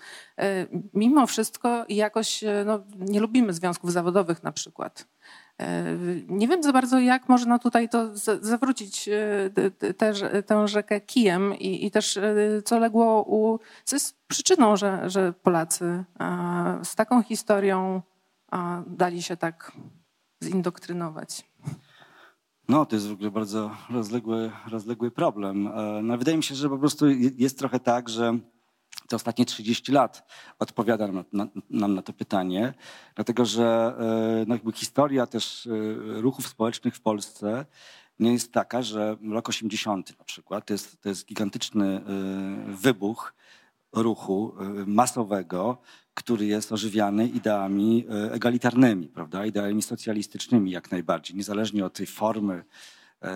mimo wszystko jakoś no, nie lubimy związków zawodowych na przykład. E, nie wiem za bardzo, jak można tutaj to zawrócić e, tę, tę rzekę kijem i, i, też e, co legło u, co jest przyczyną, że, że Polacy z taką historią dali się tak zindoktrynować. No, to jest w ogóle bardzo rozległy, rozległy problem. No, wydaje mi się, że po prostu jest trochę tak, że te ostatnie 30 lat odpowiada nam na, nam na to pytanie, dlatego że e, no jakby historia też e, ruchów społecznych w Polsce nie jest taka, że rok 80 na przykład to jest, to jest gigantyczny e, wybuch ruchu masowego, który jest ożywiany ideami egalitarnymi, prawda? ideami socjalistycznymi jak najbardziej, niezależnie od tej formy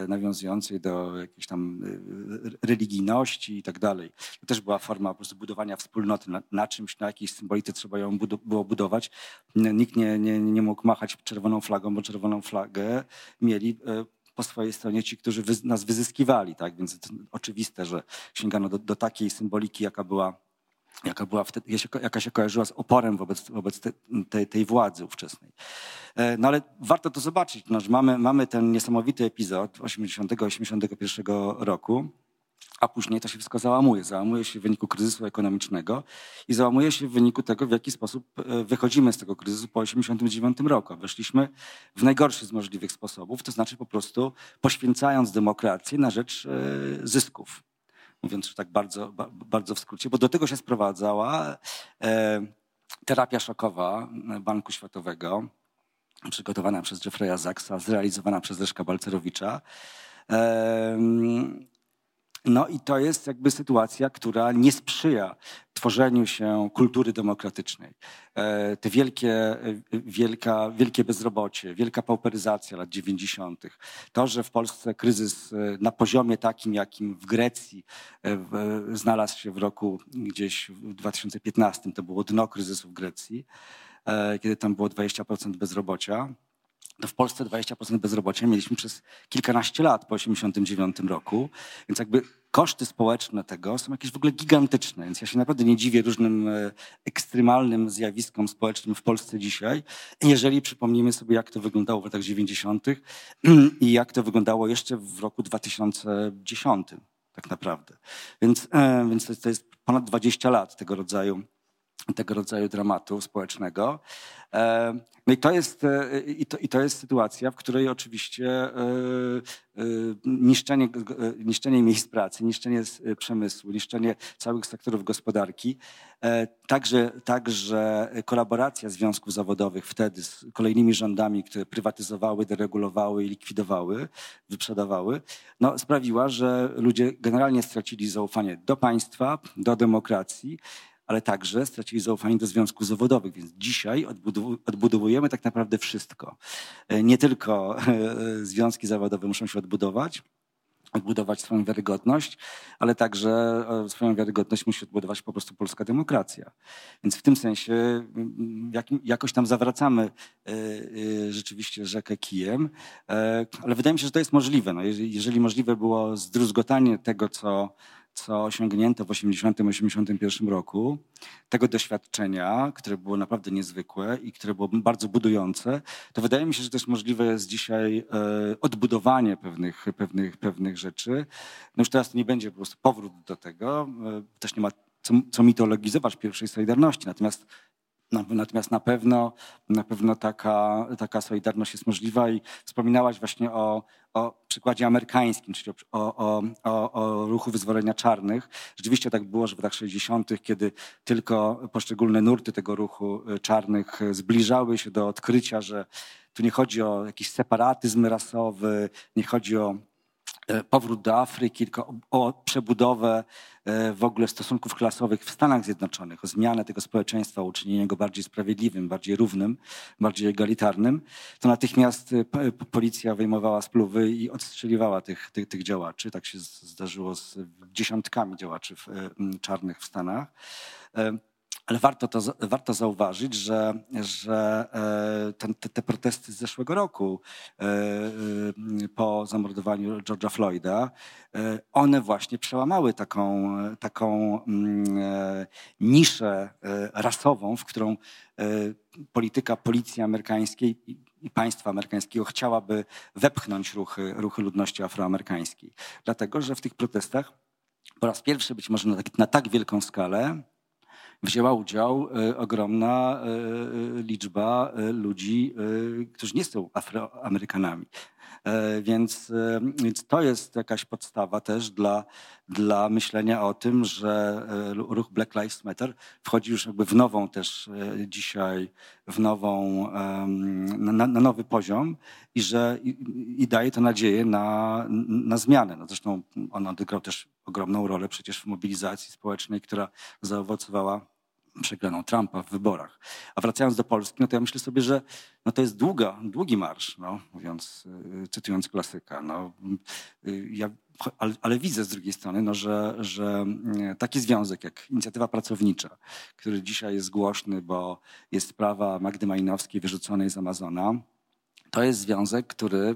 nawiązującej do jakiejś tam e, religijności i tak dalej. To też była forma po prostu budowania wspólnoty na, na czymś, na jakiejś symbolice trzeba ją było budować. Nikt nie, nie, nie mógł machać czerwoną flagą, bo czerwoną flagę mieli e, po swojej stronie ci, którzy nas wyzyskiwali. Tak? Więc oczywiste, że sięgano do, do takiej symboliki, jaka była jaka, była wtedy, jaka się kojarzyła z oporem wobec, wobec te, tej, tej władzy ówczesnej. E, no ale warto to zobaczyć. No, mamy, mamy ten niesamowity epizod 80-81 roku, a później to się wszystko załamuje. Załamuje się w wyniku kryzysu ekonomicznego i załamuje się w wyniku tego, w jaki sposób e, wychodzimy z tego kryzysu po 89 roku. Weszliśmy w najgorszy z możliwych sposobów, to znaczy po prostu poświęcając demokrację na rzecz e, zysków mówiąc tak bardzo, bardzo w skrócie, bo do tego się sprowadzała e, terapia szokowa Banku Światowego, przygotowana przez Jeffrey'a Zaksa, zrealizowana przez Leszka Balcerowicza. No i to jest jakby sytuacja, która nie sprzyja tworzeniu się kultury demokratycznej. E, te wielkie, e, wielka, wielkie bezrobocie, wielka pauperyzacja lat 90., to, że w Polsce kryzys e, na poziomie takim, jakim w Grecji znalazł się w roku gdzieś w 2015, to było dno kryzysu w Grecji, kiedy tam było 20% bezrobocia to w Polsce 20% bezrobocia mieliśmy przez kilkanaście lat po 1989 roku, więc jakby koszty społeczne tego są jakieś w ogóle gigantyczne, więc ja się naprawdę nie dziwię różnym e, ekstremalnym zjawiskom społecznym w Polsce dzisiaj, jeżeli przypomnimy sobie, jak to wyglądało w latach 90. i jak to wyglądało jeszcze w roku 2010 tak naprawdę. Więc, e, więc to jest ponad 20 lat tego rodzaju tego rodzaju dramatu społecznego. E, no i to jest, e, i to, i to jest sytuacja, w której oczywiście e, niszczenie, niszczenie miejsc pracy, niszczenie przemysłu, niszczenie całych sektorów gospodarki, także, także kolaboracja związków zawodowych wtedy z kolejnymi rządami, które prywatyzowały, deregulowały i likwidowały, wyprzedawały, no, sprawiła, że ludzie generalnie stracili zaufanie do państwa, do demokracji ale także stracili zaufanie do związków zawodowych. Więc dzisiaj odbudowujemy tak naprawdę wszystko. E, nie tylko e, związki zawodowe muszą się odbudować, odbudować swoją wiarygodność, ale także e, swoją wiarygodność musi odbudować po prostu polska demokracja. Więc w tym sensie mm, jak, jakoś tam zawracamy rzeczywiście rzekę kijem, ale wydaje mi się, że to jest możliwe. No, jeżeli, jeżeli możliwe było zdruzgotanie tego, co co osiągnięto w 1980-1981 roku, tego doświadczenia, które było naprawdę niezwykłe i które było bardzo budujące, to wydaje mi się, że też możliwe jest dzisiaj e, odbudowanie pewnych, pewnych, pewnych rzeczy. No już teraz to nie będzie po prostu powrót do tego, e, też nie ma co, co mitologizować pierwszej Solidarności, natomiast Natomiast na pewno, na pewno taka, taka solidarność jest możliwa i wspominałaś właśnie o, o przykładzie amerykańskim, czyli o, o, o, o ruchu wyzwolenia czarnych. Rzeczywiście tak było, że w latach 60., kiedy tylko poszczególne nurty tego ruchu y, czarnych zbliżały się do odkrycia, że tu nie chodzi o jakiś separatyzm rasowy, nie chodzi o E, powrót do Afryki, tylko o, o przebudowę e, w ogóle stosunków klasowych w Stanach Zjednoczonych, o zmianę tego społeczeństwa, uczynienie go bardziej sprawiedliwym, bardziej równym, bardziej egalitarnym, to natychmiast e, policja wyjmowała spluwy i odstrzeliwała tych, tych, tych działaczy. Tak się zdarzyło z dziesiątkami działaczy czarnych w Stanach. Ale warto, to, warto zauważyć, że, że e, ten, te, te, protesty z zeszłego roku e, e, po zamordowaniu George'a Floyda, one właśnie przełamały taką, taką mm, niszę rasową, w którą polityka policji amerykańskiej i państwa amerykańskiego chciałaby wepchnąć ruchy, ruchy ludności afroamerykańskiej. Dlatego, że w tych protestach po raz pierwszy być może na tak, na tak wielką skalę wzięła udział e, ogromna e, e, liczba ludzi, którzy nie są Afroamerykanami. Więc, więc to jest jakaś podstawa też dla, dla myślenia o tym, że ruch Black Lives Matter wchodzi już jakby w nową też dzisiaj, w nową, na, na nowy poziom i że i, i, daje to nadzieję na, na zmianę. No zresztą on odegrał też ogromną rolę przecież w mobilizacji społecznej, która zaowocowała przegraną Trumpa w wyborach. A wracając do Polski, no to ja myślę sobie, że no to jest długa, długi marsz, no, mówiąc, y, cytując klasyka. No, y, ja, ale, ale, widzę z drugiej strony, no, że, że y, taki związek jak Inicjatywa Pracownicza, który dzisiaj jest głośny, bo jest sprawa Magdy Majnowskiej wyrzuconej z Amazona, to jest związek, który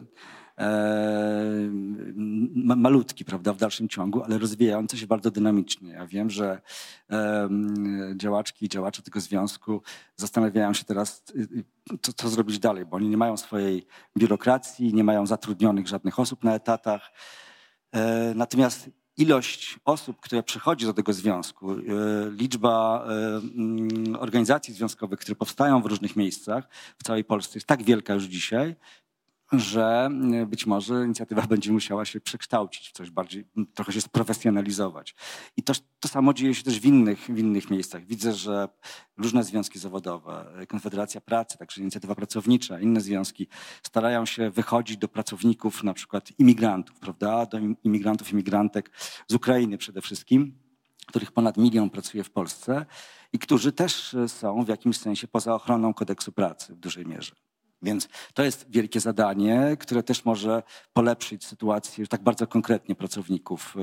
malutki, prawda, w dalszym ciągu, ale rozwijający się bardzo dynamicznie. Ja wiem, że działaczki i działacze tego związku zastanawiają się teraz, y, y, co, co zrobić dalej, bo oni nie mają swojej biurokracji, nie mają zatrudnionych żadnych osób na etatach. E, natomiast ilość osób, które przychodzi do tego związku, e, liczba mm, organizacji związkowych, które powstają w różnych miejscach w całej Polsce jest tak wielka już dzisiaj, że e, być może inicjatywa będzie musiała się przekształcić w coś bardziej, trochę się sprofesjonalizować. I to, to samo dzieje się też w innych, w innych miejscach. Widzę, że różne związki zawodowe, Konfederacja Pracy, także inicjatywa pracownicza, inne związki starają się wychodzić do pracowników, na przykład imigrantów, prawda, do imigrantów, imigrantek z Ukrainy przede wszystkim, których ponad milion pracuje w Polsce i którzy też są w jakimś sensie poza ochroną kodeksu pracy w dużej mierze. Więc to jest wielkie zadanie, które też może polepszyć sytuację tak bardzo konkretnie pracowników.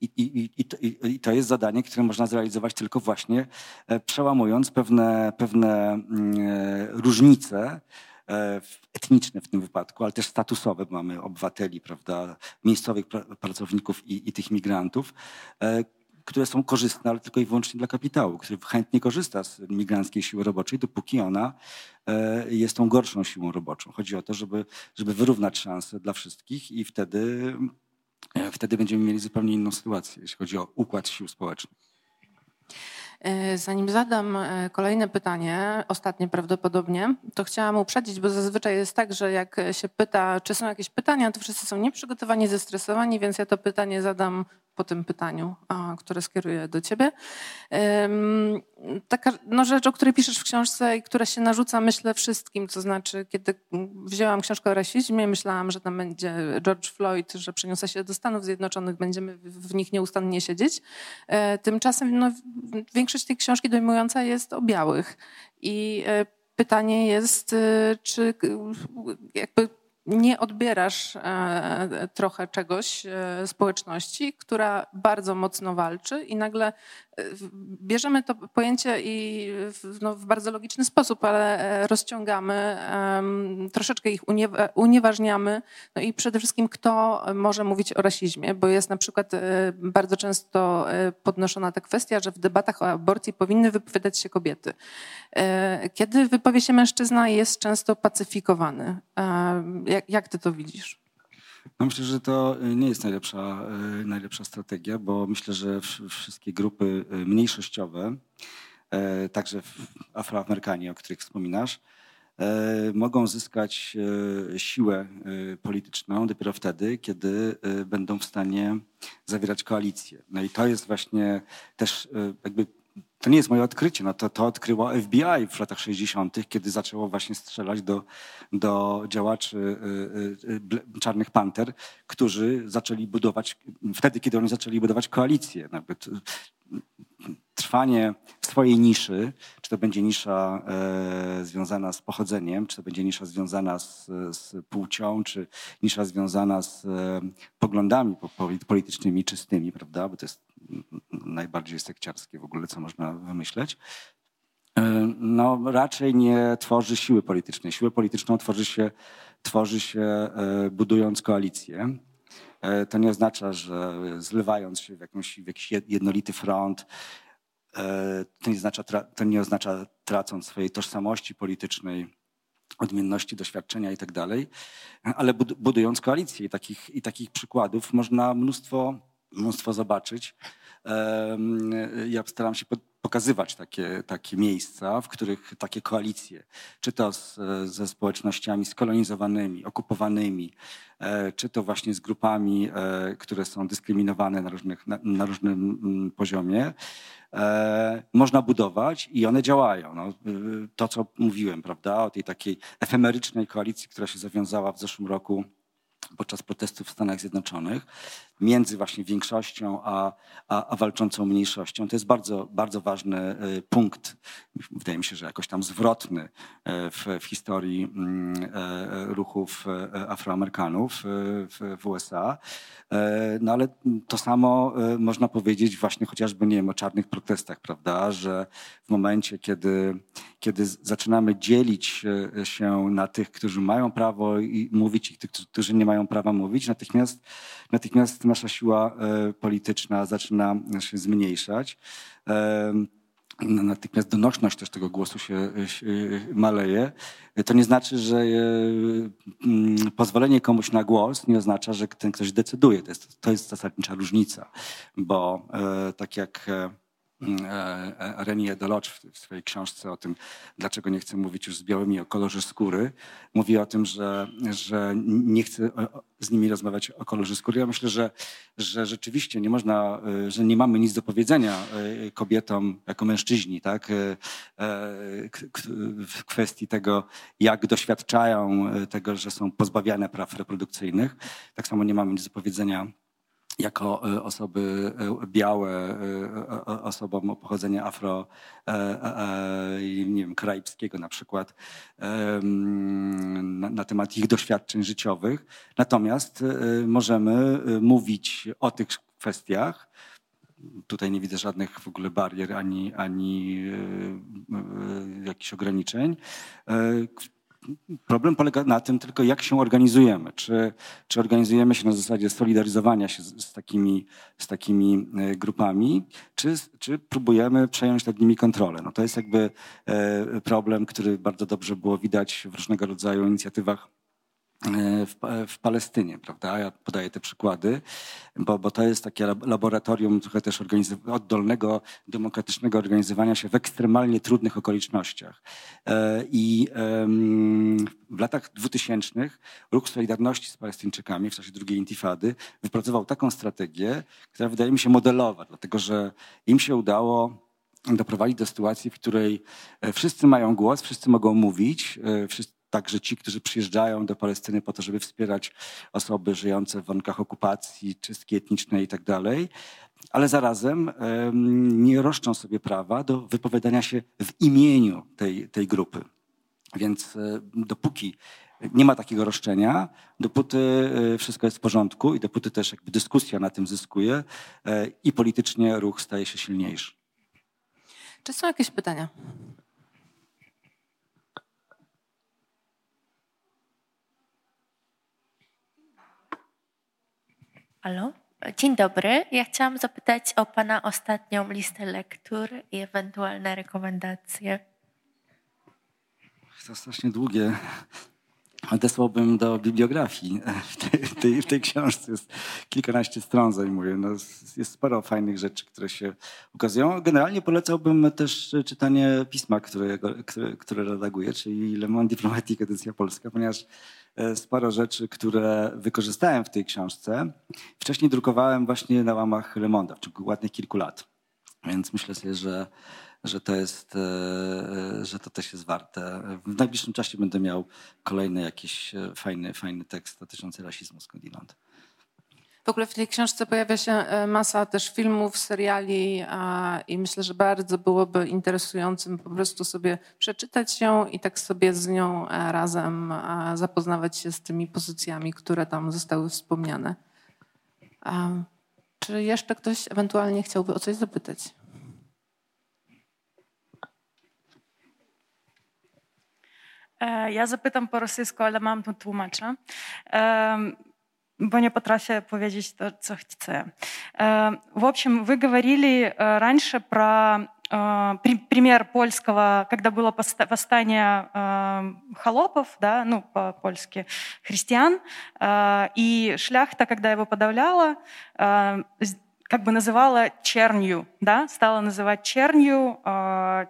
I, i, i, I, to jest zadanie, które można zrealizować tylko właśnie e, przełamując pewne, pewne mm, e, różnice e, etniczne w tym wypadku, ale też statusowe. Mamy obywateli, prawda, miejscowych pracowników i, i tych migrantów, które są korzystne, ale tylko i wyłącznie dla kapitału, który chętnie korzysta z migranckiej siły roboczej, dopóki ona e, jest tą gorszą siłą roboczą. Chodzi o to, żeby, żeby wyrównać szanse dla wszystkich i wtedy, e, wtedy będziemy mieli zupełnie inną sytuację, jeśli chodzi o układ sił społecznych. E, zanim zadam kolejne pytanie, ostatnie prawdopodobnie, to chciałam uprzedzić, bo zazwyczaj jest tak, że jak się pyta, czy są jakieś pytania, to wszyscy są nieprzygotowani, zestresowani, więc ja to pytanie zadam po tym pytaniu, które skieruję do ciebie. Taka no, rzecz, o której piszesz w książce i która się narzuca, myślę, wszystkim. To znaczy, kiedy wzięłam książkę o rasizmie, myślałam, że tam będzie George Floyd, że przeniosę się do Stanów Zjednoczonych, będziemy w nich nieustannie siedzieć. E, tymczasem no, większość tej książki dojmująca jest o białych. I e, pytanie jest, e, czy jakby nie odbierasz e, trochę czegoś społeczności, która bardzo mocno walczy i nagle bierzemy to pojęcie i w, no, w, bardzo logiczny sposób, ale e, rozciągamy, um, troszeczkę ich unieważniamy. No i przede wszystkim, kto może mówić o rasizmie, bo jest na przykład e, bardzo często e, podnoszona ta kwestia, że w debatach o aborcji powinny wypowiadać się kobiety. Kiedy wypowie się mężczyzna, jest często pacyfikowany. Jak, jak ty to widzisz? No myślę, że to y, nie jest najlepsza, y, najlepsza strategia, bo myślę, że wszystkie grupy y, mniejszościowe, także Afroamerykanie, o których wspominasz, mogą zyskać siłę polityczną dopiero wtedy, kiedy będą w stanie zawierać koalicję. No i to jest właśnie też jakby to nie jest moje odkrycie, no to, to odkryło FBI w latach 60., kiedy zaczęło właśnie strzelać do, do działaczy y, y, y, Czarnych Panter, którzy zaczęli budować, wtedy, kiedy oni zaczęli budować koalicję. Nawet trwanie w swojej niszy, czy to będzie nisza e, związana z pochodzeniem, czy to będzie nisza związana z, z płcią, czy nisza związana z e, poglądami politycznymi czystymi, prawda? Bo to jest najbardziej sekciarskie w ogóle, co można wymyśleć. E, no, raczej nie tworzy siły politycznej. Siłę polityczną tworzy się, tworzy się e, budując koalicję. E, to nie oznacza, że zlewając się w, jakąś, w jakiś jednolity front, to nie, oznacza, to nie oznacza tracąc swojej tożsamości politycznej, odmienności doświadczenia i tak ale budując koalicję i takich, i takich przykładów można mnóstwo, mnóstwo zobaczyć. Ja staram się pokazywać takie, takie miejsca, w których takie koalicje, czy to z, ze społecznościami skolonizowanymi, okupowanymi, e, czy to właśnie z grupami, e, które są dyskryminowane na, różnych, na, na różnym mm, poziomie, e, można budować i one działają. No, to, co mówiłem, prawda, o tej takiej efemerycznej koalicji, która się zawiązała w zeszłym roku podczas protestów w Stanach Zjednoczonych między właśnie większością a, a, a, walczącą mniejszością. To jest bardzo, bardzo ważny y, punkt, wydaje mi się, że jakoś tam zwrotny y, w, w historii mm, e, ruchów Afroamerykanów y, w, w USA. No ale to samo można powiedzieć właśnie chociażby, nie wiem, o czarnych protestach, prawda, że w momencie, kiedy, kiedy zaczynamy dzielić się na tych, którzy mają prawo i mówić i tych, którzy nie mają prawa mówić, natychmiast, natychmiast nasza siła e, polityczna zaczyna się zmniejszać. E, natychmiast donośność też tego głosu się, się maleje. To nie znaczy, że mm, pozwolenie komuś na głos nie oznacza, że ten ktoś decyduje. To jest, to jest zasadnicza różnica, bo e, tak jak mm, Renier Deloche w swojej książce o tym, dlaczego nie chce mówić już z białymi o kolorze skóry. Mówi o tym, że, że nie chce z nimi rozmawiać o kolorze skóry. Ja myślę, że, że rzeczywiście nie można, że nie mamy nic do powiedzenia kobietom jako mężczyźni, tak? W kwestii tego, jak doświadczają tego, że są pozbawiane praw reprodukcyjnych. Tak samo nie mamy nic do powiedzenia jako e, osoby e, białe, e, osobom o pochodzeniu afro, nie wiem, karaibskiego na przykład, na, na temat ich doświadczeń życiowych. Natomiast możemy mówić o tych kwestiach, tutaj nie widzę żadnych w ogóle barier ani, ani jakichś ograniczeń, Problem polega na tym tylko, jak się organizujemy. Czy, czy organizujemy się na zasadzie solidaryzowania się z, z takimi, z takimi e, grupami, czy, czy próbujemy przejąć nad nimi kontrolę. No to jest jakby e, problem, który bardzo dobrze było widać w różnego rodzaju inicjatywach w, w, Palestynie, prawda? Ja podaję te przykłady, bo, bo to jest takie laboratorium trochę też oddolnego, demokratycznego organizowania się w ekstremalnie trudnych okolicznościach. E, I w latach dwutysięcznych ruch Solidarności z Palestyńczykami w czasie drugiej intifady wypracował taką strategię, która wydaje mi się modelowa, dlatego że im się udało doprowadzić do sytuacji, w której e, wszyscy mają głos, wszyscy mogą mówić, wszyscy także ci, którzy przyjeżdżają do Palestyny po to, żeby wspierać osoby żyjące w warunkach okupacji, czystki etnicznej i tak ale zarazem nie roszczą sobie prawa do wypowiadania się w imieniu tej, tej grupy. Więc e, dopóki nie ma takiego roszczenia, dopóty e, wszystko jest w porządku i dopóty też jakby dyskusja na tym zyskuje e, i politycznie ruch staje się silniejszy. Czy są jakieś pytania? Halo? Dzień dobry. Ja chciałam zapytać o Pana ostatnią listę lektur i ewentualne rekomendacje. To strasznie długie. Odesłałbym do bibliografii. W tej, w tej, w tej książce jest kilkanaście stron zajmuje. No, jest sporo fajnych rzeczy, które się ukazują. Generalnie polecałbym też czytanie pisma, które, które, które redaguję, czyli Le Monde Diplomatique, edycja polska, ponieważ E, sporo rzeczy, które wykorzystałem w tej książce. Wcześniej drukowałem właśnie na łamach Le Monde, w ciągu ładnych kilku lat. Więc myślę sobie, że, że, to jest, e, że to też jest warte. W najbliższym czasie będę miał kolejny jakiś e, fajny, fajny tekst dotyczący rasizmu skądinąd. W ogóle w tej książce pojawia się e, masa też filmów, seriali i myślę, że bardzo byłoby interesującym po prostu sobie przeczytać ją i tak sobie z nią e, razem zapoznawać się z tymi pozycjami, które tam zostały wspomniane. Czy jeszcze ktoś ewentualnie chciałby o coś zapytać? E, ja zapytam po rosyjsku, ale mam tu tłumacza bo nie potrafię powiedzieć to, co chcę. В общем, вы говорили раньше про пример польского, когда было восстание холопов, да, ну, по-польски, христиан, и шляхта, когда его подавляла, как бы называла чернью, да, стала называть чернью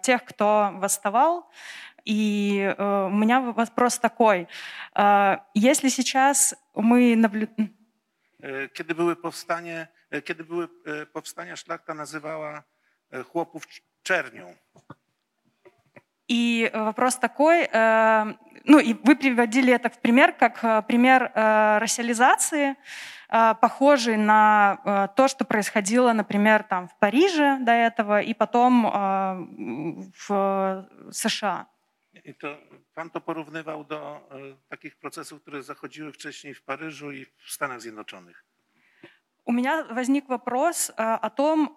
тех, кто восставал. И у меня вопрос такой. Если сейчас my naблюдаем... Kiedy były powstanie, kiedy były powstania, szlachta nazywała chłopów czernią. И вопрос такой, ну и вы приводили это в пример, как пример рассиализации, похожий на то, что происходило, например, там в Париже до этого и потом в США. I to pan to porównywał do e, takich procesów, które zachodziły wcześniej w Paryżu i w Stanach Zjednoczonych. У меня возник вопрос о том,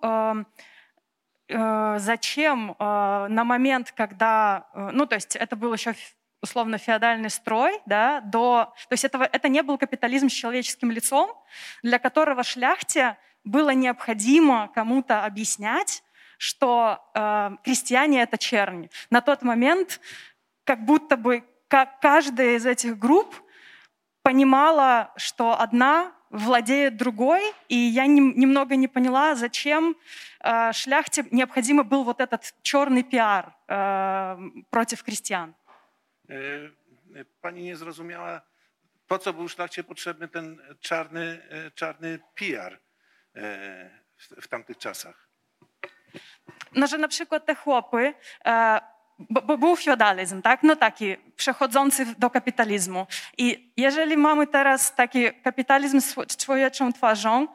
зачем на момент, когда, ну, то есть это был еще условно феодальный строй, да, до, то есть этого, это не был капитализм с человеческим лицом, для которого шляхте было необходимо кому-то объяснять, что э, крестьяне это черни. На тот момент как будто бы как каждая из этих групп понимала, что одна владеет другой, и я не, немного не поняла, зачем э, шляхте необходимо был вот этот черный пиар э, против крестьян. E, e, Pani nie zrozumiała, po co był szlachcie potrzebny ten czarny, e, czarny PR e, w, w tamtych czasach. No, że na przykład te chłopy, e, bo, bo był feudalizm, tak? No taki, przechodzący do kapitalizmu. I jeżeli mamy teraz taki kapitalizm z człowieczą twarzą,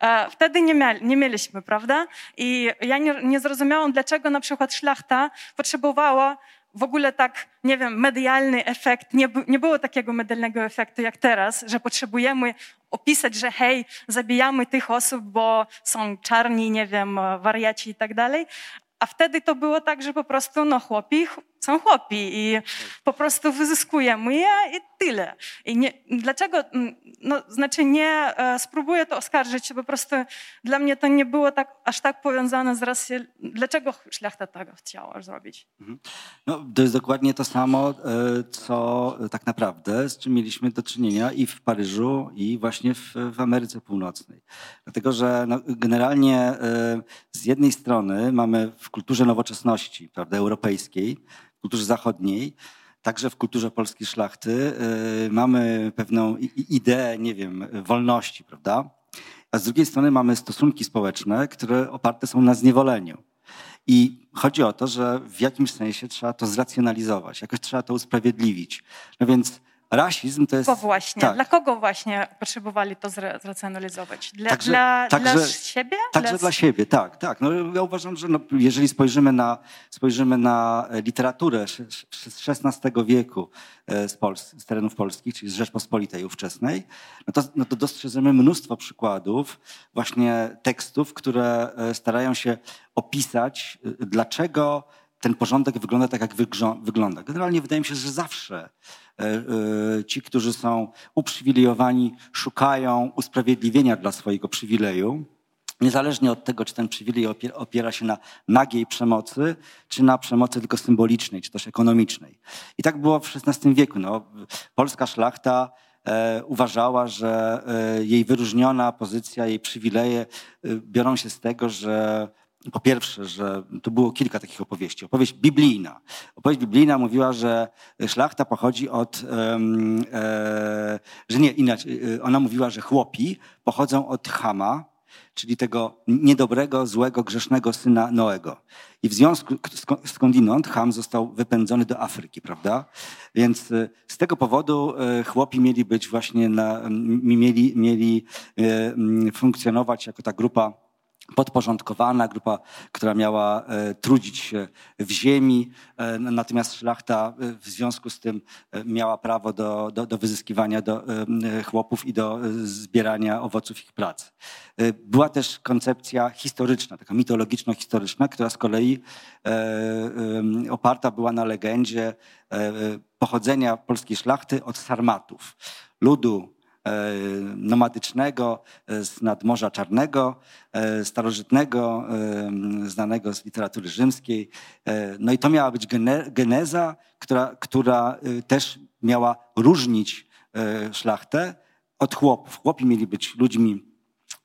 e, wtedy nie, nie mieliśmy, prawda? I ja nie, nie zrozumiałam, dlaczego na przykład szlachta potrzebowała w ogóle tak, nie wiem, medialny efekt. Nie, nie było takiego medialnego efektu jak teraz, że potrzebujemy opisać, że hej, zabijamy tych osób, bo są czarni, nie wiem, wariaci i tak dalej. A wtedy to było tak, że po prostu no chłopi ch- są chłopi i po prostu wyzyskujemy je i tyle. I nie, dlaczego, mm, no znaczy nie e, spróbuję to oskarżyć, po prostu dla mnie to nie było tak, aż tak powiązane z rasą. Dlaczego szlachta tego chciała zrobić? No, to jest dokładnie to samo, e, co tak naprawdę, z czym mieliśmy do czynienia i w Paryżu, i właśnie w, w Ameryce Północnej. Dlatego, że no, generalnie e, z jednej strony mamy w kulturze nowoczesności, prawda, europejskiej, kulturze zachodniej, także w kulturze polskiej szlachty e, mamy pewną ideę, nie wiem, wolności, prawda? A z drugiej strony mamy stosunki społeczne, które oparte są na zniewoleniu. I chodzi o to, że w jakimś sensie trzeba to zracjonalizować, jakoś trzeba to usprawiedliwić. No więc rasizm to jest. Właśnie, tak, dla kogo właśnie potrzebowali to zra- zracjonalizować? Dla, Także- dla, także- dla siebie? Także dla siebie, tak, tak. No, ja uważam, że no, jeżeli spojrzymy na, spojrzymy na e, literaturę XVI wieku e, z, Pols- z terenów polskich, czyli z Rzeczpospolitej ówczesnej, no to, no to dostrzeżemy mnóstwo przykładów właśnie tekstów, które e, starają się opisać, dlaczego ten porządek wygląda tak, jak wygląda. Generalnie wydaje mi się, że zawsze e, e, ci, którzy są uprzywilejowani, szukają usprawiedliwienia dla swojego przywileju, niezależnie od tego, czy ten przywilej opie- opiera się na nagiej przemocy, czy na przemocy tylko symbolicznej, czy też ekonomicznej. I tak było w XVI wieku. No, polska szlachta e, uważała, że jej wyróżniona pozycja, jej przywileje biorą się z tego, że po pierwsze, że tu było kilka takich opowieści. Opowieść biblijna. Opowieść biblijna mówiła, że szlachta pochodzi od, e, że nie, inaczej. Ona mówiła, że chłopi pochodzą od Chama, czyli tego niedobrego, złego, grzesznego syna Noego. I w związku sk- skądinąd Ham został wypędzony do Afryki, prawda? Więc e, z tego powodu e, chłopi mieli być właśnie na, mieli, mieli funkcjonować jako ta grupa podporządkowana, grupa, która miała e, trudzić się w ziemi, e, natomiast szlachta e, w związku z tym miała prawo do, do, do wyzyskiwania do, chłopów i do zbierania owoców ich pracy. Była też koncepcja historyczna, taka mitologiczno-historyczna, która z kolei oparta była na legendzie pochodzenia polskiej szlachty od sarmatów, ludu nomadycznego e, z nadmorza Czarnego, e, starożytnego, e, znanego z literatury rzymskiej. E, No i to miała być gene- geneza, która, która e, też miała różnić e, szlachtę od chłopów. Chłopi mieli być ludźmi e,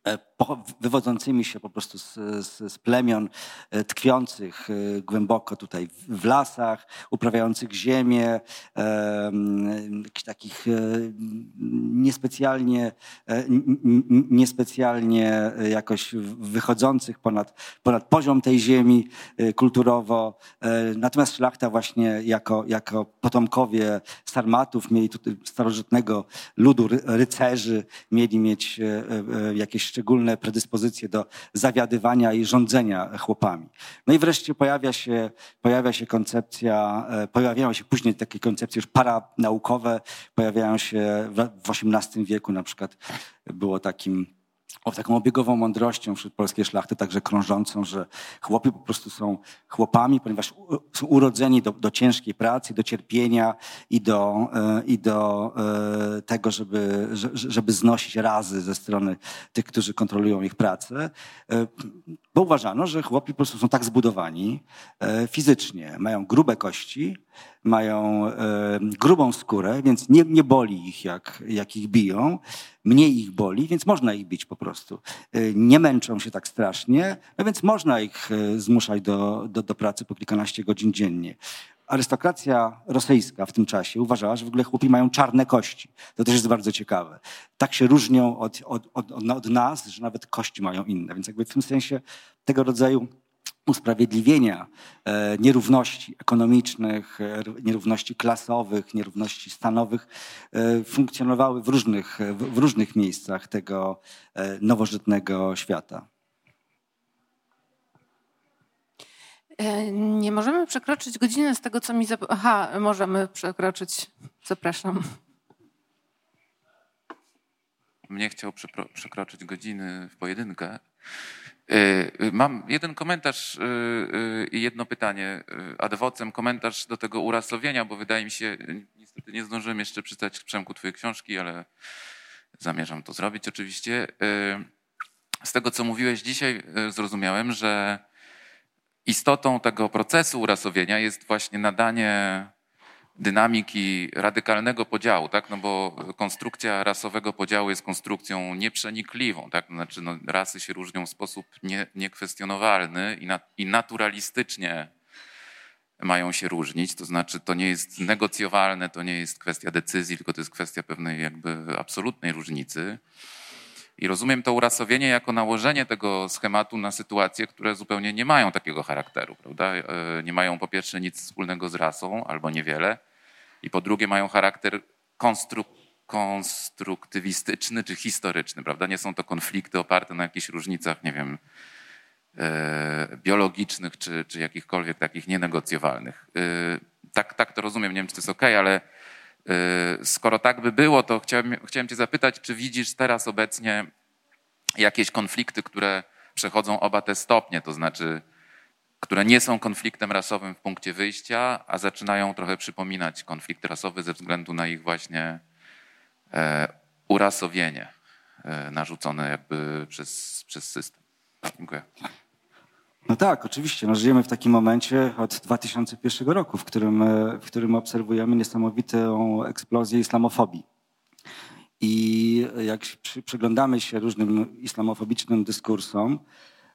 wywodzącymi się po prostu z, z, z plemion e, tkwiących e, głęboko tutaj w- lasach, uprawiających ziemię, e, takich e, niespecjalnie, e, niespecjalnie e, jakoś wychodzących ponad, ponad poziom tej ziemi e, kulturowo. E, Natomiast szlachta właśnie jako, jako potomkowie sarmatów mieli tutaj starożytnego ludu ry- rycerzy, mieli mieć e, e, jakieś szczególne predyspozycje do zawiadywania i rządzenia chłopami. No i wreszcie pojawia się, pojawia się koncepcja, e, pojawiają się później takie koncepcje już paranaukowe, pojawiają się w w XVIII wieku na przykład było takim o, taką obiegową mądrością wśród polskiej szlachty, także krążącą, że chłopi po prostu są chłopami, ponieważ są urodzeni do, do ciężkiej pracy, do cierpienia i do, e, i do e, tego, żeby, że- żeby znosić razy ze strony tych, którzy kontrolują ich pracę. E, Bo uważano, że chłopi po prostu są tak zbudowani fizycznie, mają grube kości, mają e, grubą skórę, więc nie, nie boli ich, jak, jak ich biją. Mniej ich boli, więc można ich bić po prostu. E, nie męczą się tak strasznie, no więc można ich e, zmuszać do, do, do pracy po kilkanaście godzin dziennie arystokracja rosyjska w tym czasie uważała, że w ogóle chłopi mają czarne kości. To też jest bardzo ciekawe. Tak się różnią od, od, od, od nas, że nawet kości mają inne. Więc jakby w tym sensie tego rodzaju usprawiedliwienia e, nierówności ekonomicznych, e, nierówności klasowych, nierówności stanowych e, funkcjonowały w różnych, w różnych miejscach tego nowożytnego świata. Nie możemy przekroczyć godziny z tego, co mi. Zap... Aha, możemy przekroczyć. Zapraszam. Mnie chciał przekroczyć godziny w pojedynkę. E, mam jeden komentarz e, i jedno pytanie. Ad vocem komentarz do tego urasowienia, bo wydaje mi się, niestety nie zdążyłem jeszcze przeczytać Przemku twojej książki, ale zamierzam to zrobić oczywiście. Z tego, co mówiłeś dzisiaj, zrozumiałem, że istotą tego procesu urasowienia jest właśnie nadanie dynamiki radykalnego podziału, tak? no bo konstrukcja rasowego podziału jest konstrukcją nieprzenikliwą, tak? znaczy no, rasy się różnią w sposób nie, niekwestionowalny i, na, i naturalistycznie mają się różnić, to znaczy to nie jest negocjowalne, to nie jest kwestia decyzji, tylko to jest kwestia pewnej jakby absolutnej różnicy. I rozumiem to urasowienie jako nałożenie tego schematu na sytuacje, które zupełnie nie mają takiego charakteru, prawda? E, nie mają po pierwsze nic wspólnego z rasą albo niewiele, i po drugie mają charakter konstruk konstruktywistyczny czy historyczny, prawda? Nie są to konflikty oparte na jakichś różnicach, nie wiem, e, biologicznych czy, czy jakichkolwiek takich nienegocjowalnych. E, tak, tak to rozumiem, nie wiem, czy to jest ok, ale e, skoro tak by było, to chciałem, chciałem cię zapytać, czy widzisz teraz obecnie jakieś konflikty, które przechodzą oba te stopnie, to znaczy które nie są konfliktem rasowym w punkcie wyjścia, a zaczynają trochę przypominać konflikt rasowy ze względu na ich właśnie e, urasowienie e, narzucone jakby przez, przez system. Dziękuję. No tak, oczywiście. No, żyjemy w takim momencie od 2001 roku, w którym, e, w którym obserwujemy niesamowitą eksplozję islamofobii. I jak przyglądamy się różnym islamofobicznym dyskursom,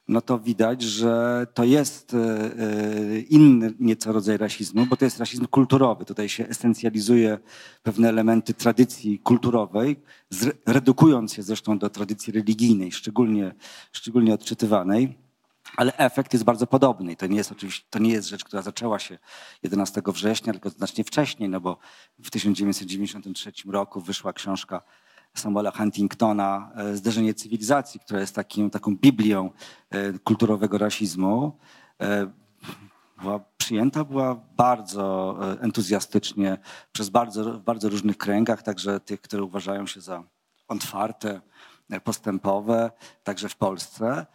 no to widać, że to jest e, e, inny nieco rodzaj rasizmu, bo to jest rasizm kulturowy. Tutaj się esencjalizuje pewne elementy tradycji kulturowej, redukując je zresztą do tradycji religijnej, szczególnie, szczególnie odczytywanej. Ale efekt jest bardzo podobny. I to nie jest oczywiście, to nie jest rzecz, która zaczęła się 11 września, tylko znacznie wcześniej, no bo w 1993 roku wyszła książka Samuela Huntingtona e, Zderzenie cywilizacji, która jest takim, taką biblią e, kulturowego rasizmu, e, była przyjęta była bardzo entuzjastycznie przez bardzo, w bardzo różnych kręgach, także tych, które uważają się za otwarte, postępowe, także w Polsce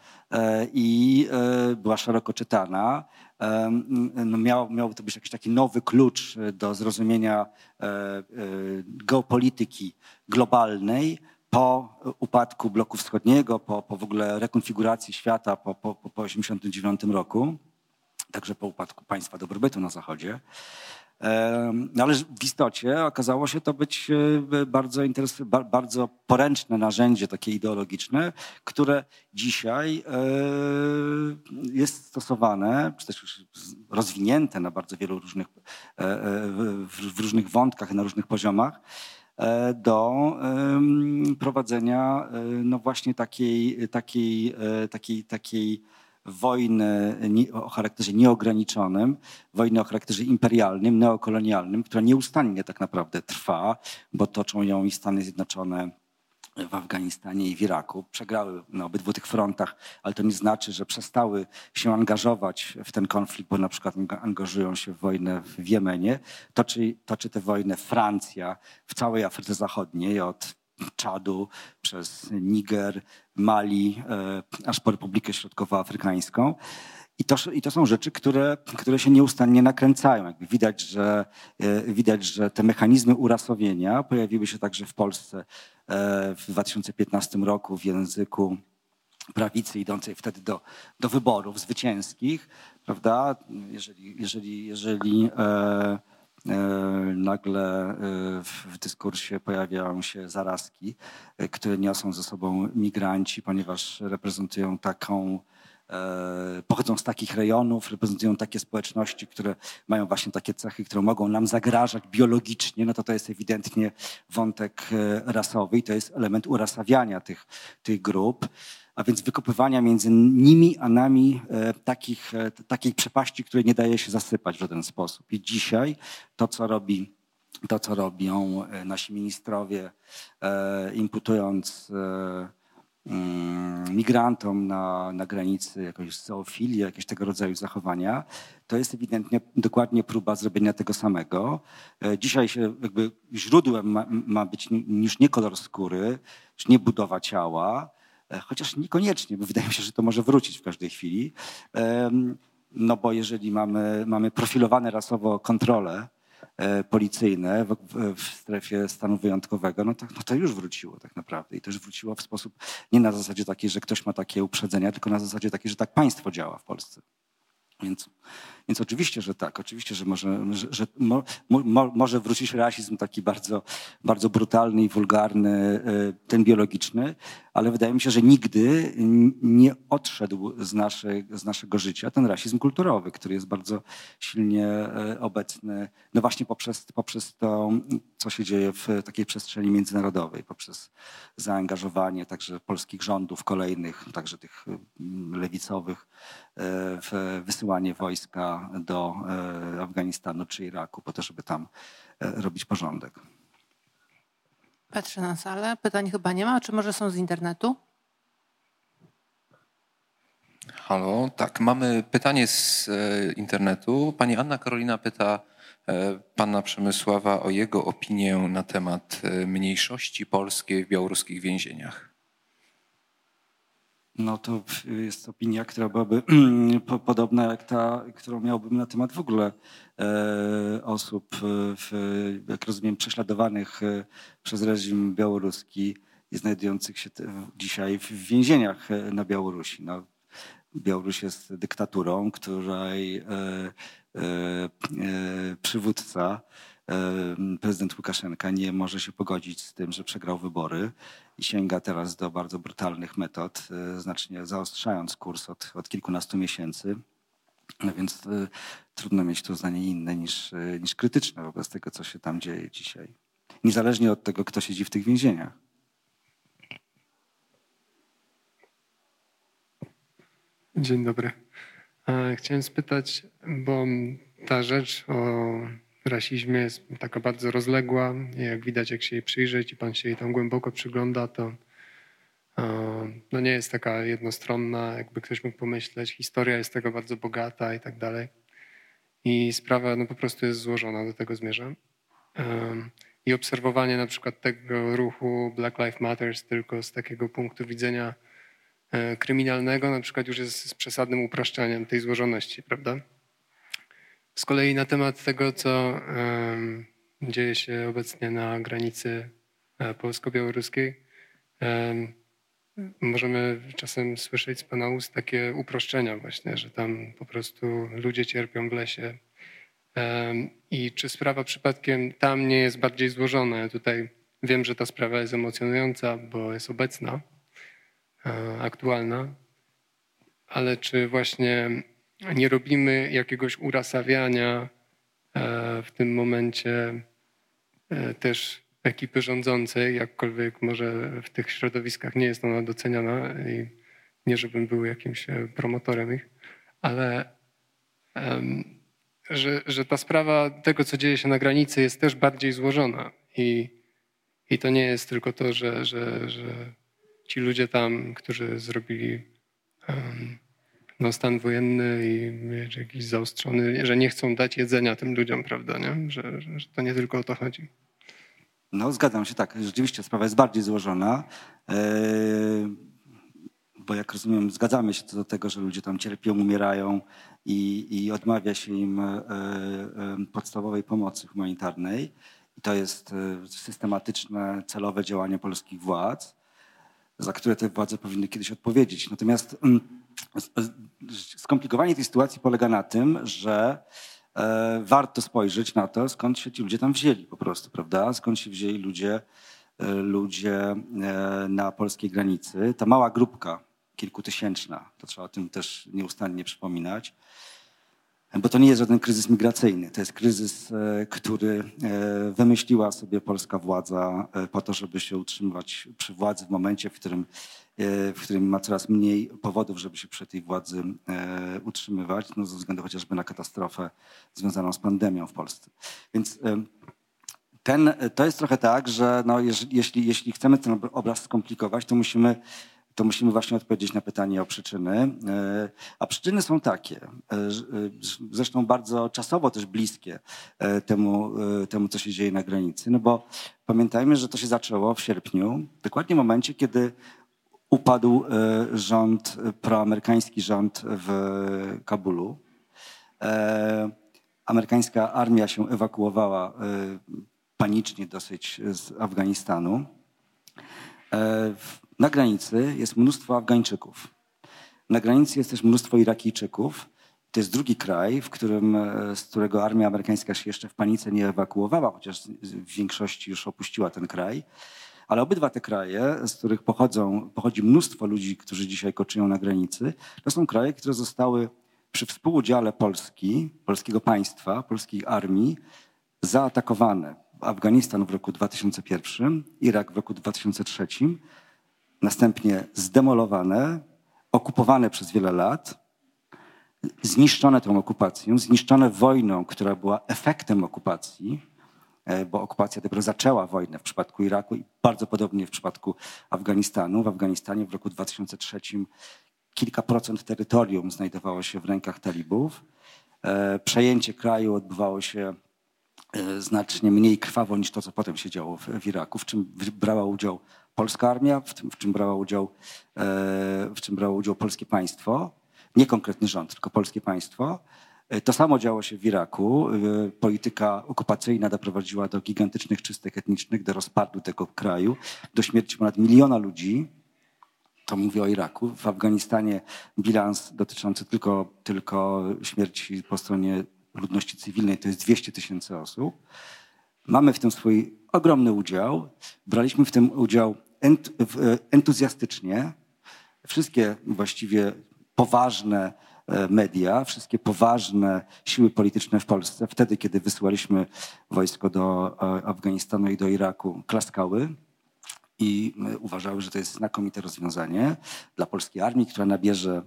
i była szeroko czytana no miał, miał to być jakiś taki nowy klucz e, do zrozumienia e, e, geopolityki globalnej po upadku bloku wschodniego, po, po w ogóle rekonfiguracji świata po, po, po 1989 roku, także po upadku państwa dobrobytu na Zachodzie. No ale w istocie okazało się to być e, bardzo, bardzo poręczne narzędzie takie ideologiczne, które dzisiaj e, jest stosowane, czy też rozwinięte na bardzo wielu różnych, e, w różnych wątkach, na różnych poziomach do prowadzenia no właśnie takiej, takiej, takiej, takiej wojny o charakterze nieograniczonym, wojny o charakterze imperialnym, neokolonialnym, która nieustannie tak naprawdę trwa, bo toczą ją i Stany Zjednoczone w Afganistanie i w Iraku. Przegrały na obydwu tych frontach, ale to nie znaczy, że przestały się angażować w ten konflikt, bo na przykład angażują się w wojnę w Jemenie. Toczy, toczy tę wojnę Francja w całej Afryce Zachodniej od Czadu, przez Niger, Mali, e, aż po Republikę Środkowoafrykańską. I to, I to są rzeczy, które, które się nieustannie nakręcają. Jakby widać, że, e, widać, że te mechanizmy urasowienia pojawiły się także w Polsce e, w 2015 roku w języku prawicy idącej wtedy do, do wyborów zwycięskich, prawda? Jeżeli, jeżeli, jeżeli e, nagle w dyskursie pojawiają się zarazki, które niosą ze sobą migranci, ponieważ reprezentują taką E, pochodzą z takich rejonów, reprezentują takie społeczności, które mają właśnie takie cechy, które mogą nam zagrażać biologicznie, no to to jest ewidentnie wątek e, rasowy i to jest element urasawiania tych, tych grup a więc wykopywania między nimi a nami e, takich, takiej przepaści, której nie daje się zasypać w żaden sposób. I dzisiaj to, co robi to, co robią nasi ministrowie, imputując Mm, migrantom na, na granicy, jakąś zoofilię, jakieś tego rodzaju zachowania, to jest ewidentnie dokładnie próba zrobienia tego samego. E, dzisiaj się jakby źródłem ma, ma być już nie kolor skóry, już nie budowa ciała, e, chociaż niekoniecznie, bo wydaje mi się, że to może wrócić w każdej chwili. No bo jeżeli mamy, mamy profilowane rasowo kontrole, E, policyjne w, w, strefie stanu wyjątkowego, no to, no to już wróciło tak naprawdę. I już wróciło w sposób nie na zasadzie takiej, że ktoś ma takie uprzedzenia, tylko na zasadzie takiej, że tak państwo działa w Polsce. Więc, więc oczywiście, że tak, oczywiście, że może, że, że mo, mo, może wrócić rasizm taki bardzo, bardzo brutalny i wulgarny, e, ten biologiczny, ale wydaje mi się, że nigdy nie odszedł z, naszej, z naszego życia ten rasizm kulturowy, który jest bardzo silnie e, obecny, no właśnie poprzez, poprzez to, co się dzieje w takiej przestrzeni międzynarodowej, poprzez zaangażowanie także polskich rządów kolejnych, także tych mm, lewicowych, e, w wysyłanie wojska do e, Afganistanu czy Iraku po to, żeby tam robić porządek. Patrzę na salę. Pytań chyba nie ma. Czy może są z internetu? Halo, tak, mamy pytanie z e, internetu. Pani Anna Karolina pyta e, pana Przemysława o jego opinię na temat e, mniejszości polskiej w białoruskich więzieniach. No to jest opinia, która byłaby podobna jak ta, którą miałbym na temat w ogóle e, osób, w, jak rozumiem, prześladowanych e, przez reżim białoruski i znajdujących się dzisiaj w więzieniach e, na Białorusi. No, Białoruś jest dyktaturą, której przywódca prezydent Łukaszenka nie może się pogodzić z tym, że przegrał wybory i sięga teraz do bardzo brutalnych metod, e, znacznie zaostrzając kurs od, od kilkunastu miesięcy. No więc y, trudno mieć tu zdanie inne niż, y, niż krytyczne wobec tego, co się tam dzieje dzisiaj. Niezależnie od tego, kto siedzi w tych więzieniach. Dzień dobry. Chciałem spytać, bo ta rzecz o rasizmie jest taka bardzo rozległa. Jak widać, jak się jej przyjrzeć i pan się jej tam głęboko przygląda, to no nie jest taka jednostronna, jakby ktoś mógł pomyśleć. Historia jest tego bardzo bogata i tak dalej. I sprawa no po prostu jest złożona, do tego zmierzam. I obserwowanie na przykład tego ruchu Black Lives Matter tylko z takiego punktu widzenia e, kryminalnego na przykład już jest z przesadnym upraszczaniem tej złożoności, prawda? Z kolei na temat tego, co dzieje się obecnie na granicy e, polsko-białoruskiej, możemy czasem słyszeć z Pana ust takie uproszczenia właśnie, że tam po prostu ludzie cierpią w lesie. I czy sprawa przypadkiem tam nie jest bardziej złożona? tutaj wiem, że ta sprawa jest emocjonująca, bo jest obecna, e, aktualna, ale czy właśnie nie robimy jakiegoś urasawiania e, w tym momencie e, też ekipy rządzącej, jakkolwiek może w tych środowiskach nie jest ona doceniana i nie żebym był jakimś e, promotorem ich, ale że, że ta sprawa tego, co dzieje się na granicy jest też bardziej złożona i, i to nie jest tylko to, że, że, że ci ludzie tam, którzy zrobili no, stan wojenny i jakiś zaostrzony, że nie chcą dać jedzenia tym ludziom, prawda, nie? Że, że to nie tylko o to chodzi. No, zgadzam się, tak. Rzeczywiście sprawa jest bardziej złożona. Yy, bo jak rozumiem, zgadzamy się co do tego, że ludzie tam cierpią, umierają i, i odmawia się im yy, podstawowej pomocy humanitarnej. I to jest systematyczne, celowe działanie polskich władz, za które te władze powinny kiedyś odpowiedzieć. Natomiast mm, skomplikowanie tej sytuacji polega na tym, że e, warto spojrzeć na to, skąd się ci ludzie tam wzięli po prostu, prawda? Skąd się wzięli ludzie, e, ludzie e, na polskiej granicy. Ta mała grupka, kilkutysięczna, to trzeba o tym też nieustannie przypominać, bo to nie jest żaden kryzys migracyjny. To jest kryzys, który wymyśliła sobie polska władza po to, żeby się utrzymywać przy władzy w momencie, w którym, w którym ma coraz mniej powodów, żeby się przy tej władzy utrzymywać, no ze względu chociażby na katastrofę związaną z pandemią w Polsce. Więc ten, to jest trochę tak, że no, jeśli, jeśli chcemy ten obraz skomplikować, to musimy to musimy właśnie odpowiedzieć na pytanie o przyczyny. E, a przyczyny są takie, e, e, zresztą bardzo czasowo też bliskie temu, temu co się dzieje na granicy, no bo pamiętajmy, że to się zaczęło w sierpniu, dokładnie w momencie, kiedy upadł rząd, proamerykański rząd w Kabulu. Amerykańska armia się ewakuowała panicznie dosyć z Afganistanu. Na granicy jest mnóstwo Afgańczyków. Na granicy jest też mnóstwo Irakijczyków. To jest drugi kraj, w którym, e, z którego armia amerykańska się jeszcze w panice nie ewakuowała, chociaż w większości już opuściła ten kraj. Ale obydwa te kraje, z których pochodzą, pochodzi mnóstwo ludzi, którzy dzisiaj koczują na granicy, to są kraje, które zostały przy współudziale Polski, polskiego państwa, polskiej armii zaatakowane. Afganistan w roku 2001, Irak w roku 2003 następnie zdemolowane, okupowane przez wiele lat, zniszczone tą okupacją, zniszczone wojną, która była efektem okupacji, bo okupacja dopiero zaczęła wojnę w przypadku Iraku i bardzo podobnie w przypadku Afganistanu. W Afganistanie w roku 2003 kilka procent terytorium znajdowało się w rękach talibów. E, przejęcie kraju odbywało się e, znacznie mniej krwawo niż to, co potem się działo w Iraku, w czym brała udział polska armia, w, tym, w czym brało udział, e, w czym brało udział polskie państwo, nie konkretny rząd, tylko polskie państwo. E, to samo działo się w Iraku. E, polityka okupacyjna doprowadziła do gigantycznych czystek etnicznych, do rozpadu tego kraju, do śmierci ponad miliona ludzi. To mówię o Iraku. W Afganistanie bilans dotyczący tylko, tylko śmierci po stronie ludności cywilnej to jest 200 tysięcy osób. Mamy w tym swój ogromny udział. Braliśmy w tym udział e, entuzjastycznie. Wszystkie właściwie poważne media, wszystkie poważne siły polityczne w Polsce, wtedy kiedy wysyłaliśmy wojsko do e, Afganistanu i do Iraku, klaskały i uważały, że to jest znakomite rozwiązanie dla polskiej armii, która nabierze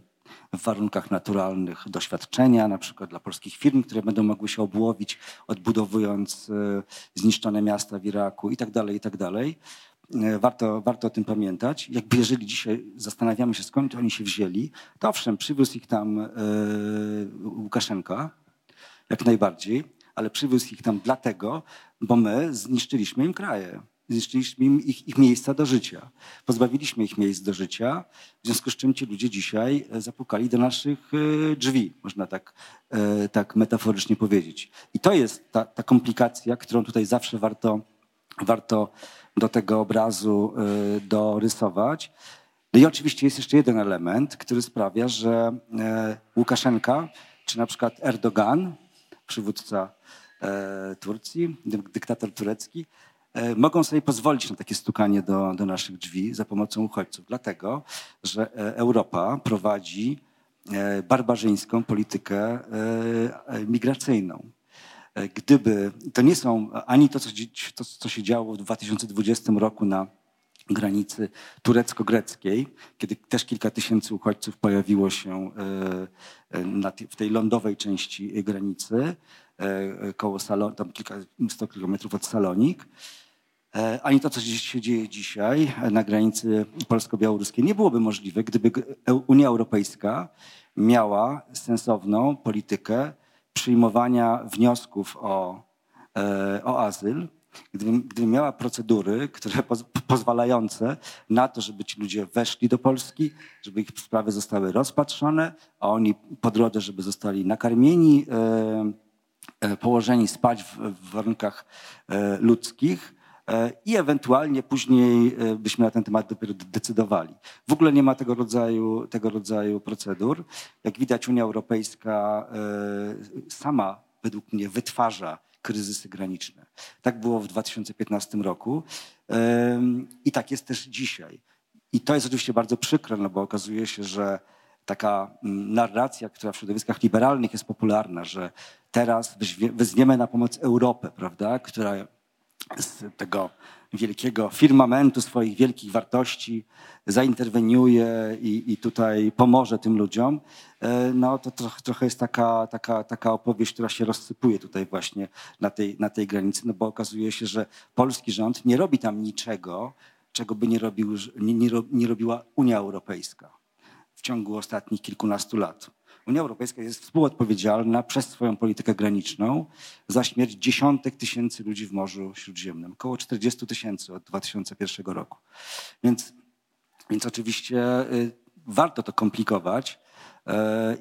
w warunkach naturalnych doświadczenia, na przykład dla polskich firm, które będą mogły się obłowić, odbudowując e, zniszczone miasta w Iraku i tak dalej, i tak dalej. E, warto, warto o tym pamiętać. Jakby jeżeli dzisiaj zastanawiamy się, skąd oni się wzięli, to owszem, przywiózł ich tam e, Łukaszenka, jak najbardziej, ale przywiózł ich tam dlatego, bo my zniszczyliśmy im kraje zniszczyliśmy im ich, ich, miejsca do życia. Pozbawiliśmy ich miejsc do życia, w związku z czym ci ludzie dzisiaj e, zapukali do naszych drzwi, można tak, tak metaforycznie powiedzieć. I to jest ta, ta komplikacja, którą tutaj zawsze warto, warto do tego obrazu dorysować. No i oczywiście jest jeszcze jeden element, który sprawia, że Łukaszenka, czy na przykład Erdogan, przywódca Turcji, dyktator turecki, mogą sobie pozwolić na takie stukanie do, do naszych drzwi za pomocą uchodźców, dlatego że Europa prowadzi barbarzyńską politykę migracyjną. Gdyby to nie są ani to, co, to, co się działo w 2020 roku na granicy turecko-greckiej, kiedy też kilka tysięcy uchodźców pojawiło się w tej lądowej części granicy, koło Salon, tam kilka sto kilometrów od Salonik, E, ani to, co się dzieje dzisiaj na granicy polsko-białoruskiej, nie byłoby możliwe, gdyby Unia Europejska miała sensowną politykę przyjmowania wniosków o, e, o azyl, gdyby, miała procedury, które poz, pozwalające na to, żeby ci ludzie weszli do Polski, żeby ich sprawy zostały rozpatrzone, a oni po drodze, żeby zostali nakarmieni, e, położeni spać w, w warunkach ludzkich, E, i ewentualnie później e, byśmy na ten temat dopiero decydowali. W ogóle nie ma tego rodzaju, tego rodzaju procedur. Jak widać, Unia Europejska e, sama według mnie wytwarza kryzysy graniczne. Tak było w 2015 roku i tak jest też dzisiaj. I to jest oczywiście bardzo przykre, no bo okazuje się, że taka mm, narracja, która w środowiskach liberalnych jest popularna, że teraz weźmiemy na pomoc Europę, prawda, która z tego wielkiego firmamentu swoich wielkich wartości zainterweniuje i, i tutaj pomoże tym ludziom, e, no to trochę, trochę jest taka, taka, taka opowieść, która się rozsypuje tutaj właśnie na tej, na tej granicy, no bo okazuje się, że polski rząd nie robi tam niczego, czego by nie, robił, nie, nie, nie robiła Unia Europejska w ciągu ostatnich kilkunastu lat. Unia Europejska jest współodpowiedzialna przez swoją politykę graniczną za śmierć dziesiątek tysięcy ludzi w Morzu Śródziemnym. Około 40 tysięcy od 2001 roku. Więc, więc oczywiście y, warto to komplikować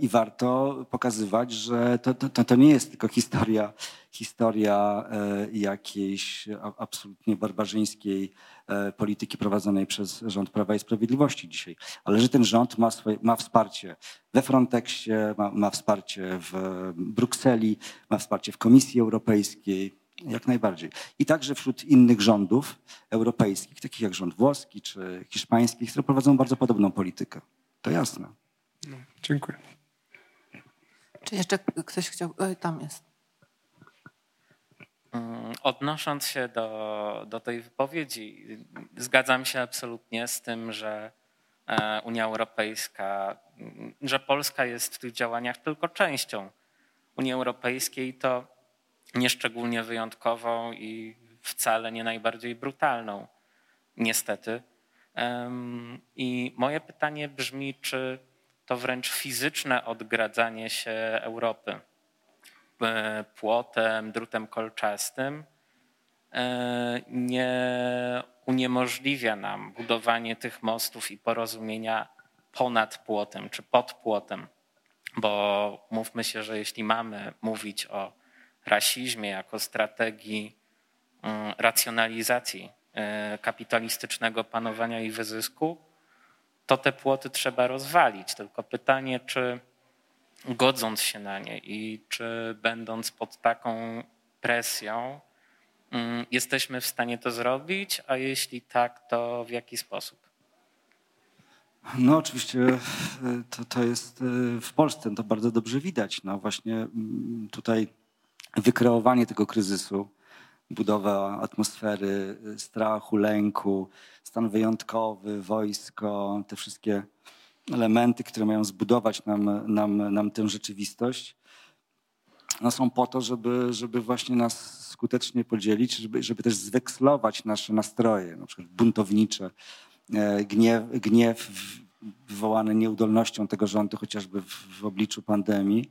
i warto pokazywać, że to, to, to nie jest tylko historia, historia y, jakiejś absolutnie barbarzyńskiej E, polityki prowadzonej przez rząd Prawa i Sprawiedliwości dzisiaj. Ale że ten rząd ma, swoje, ma wsparcie we Frontexie, ma, ma wsparcie w Brukseli, ma wsparcie w Komisji Europejskiej, jak najbardziej. I także wśród innych rządów europejskich, takich jak rząd włoski czy hiszpański, które prowadzą bardzo podobną politykę. To jasne. Dziękuję. Czy jeszcze ktoś chciał? Tam jest. Mm, odnosząc się do, do tej wypowiedzi, zgadzam się absolutnie z tym, że e, Unia Europejska, mm, że Polska jest w tych działaniach tylko częścią Unii Europejskiej, to nieszczególnie wyjątkową i wcale nie najbardziej brutalną, niestety. I moje pytanie brzmi, czy to wręcz fizyczne odgradzanie się Europy E, płotem, drutem kolczastym e, nie uniemożliwia nam budowanie tych mostów i porozumienia ponad płotem czy pod płotem. Bo mówmy się, że jeśli mamy mówić o rasizmie jako strategii mm, racjonalizacji e, kapitalistycznego panowania i wyzysku, to te płoty trzeba rozwalić. Tylko pytanie, czy godząc się na nie i czy będąc pod taką presją, mm, jesteśmy w stanie to zrobić, a jeśli tak, to w jaki sposób? No oczywiście e, to, to jest e, w Polsce, to bardzo dobrze widać. No właśnie mm, tutaj wykreowanie tego kryzysu, budowa atmosfery e, strachu, lęku, stan wyjątkowy, wojsko, te wszystkie elementy, które mają zbudować nam, nam, nam tę rzeczywistość, no są po to, żeby, żeby właśnie nas skutecznie podzielić, żeby, żeby też zwekslować nasze nastroje, na przykład buntownicze, e, gniew, gniew wywołany nieudolnością tego rządu, chociażby w, w obliczu pandemii,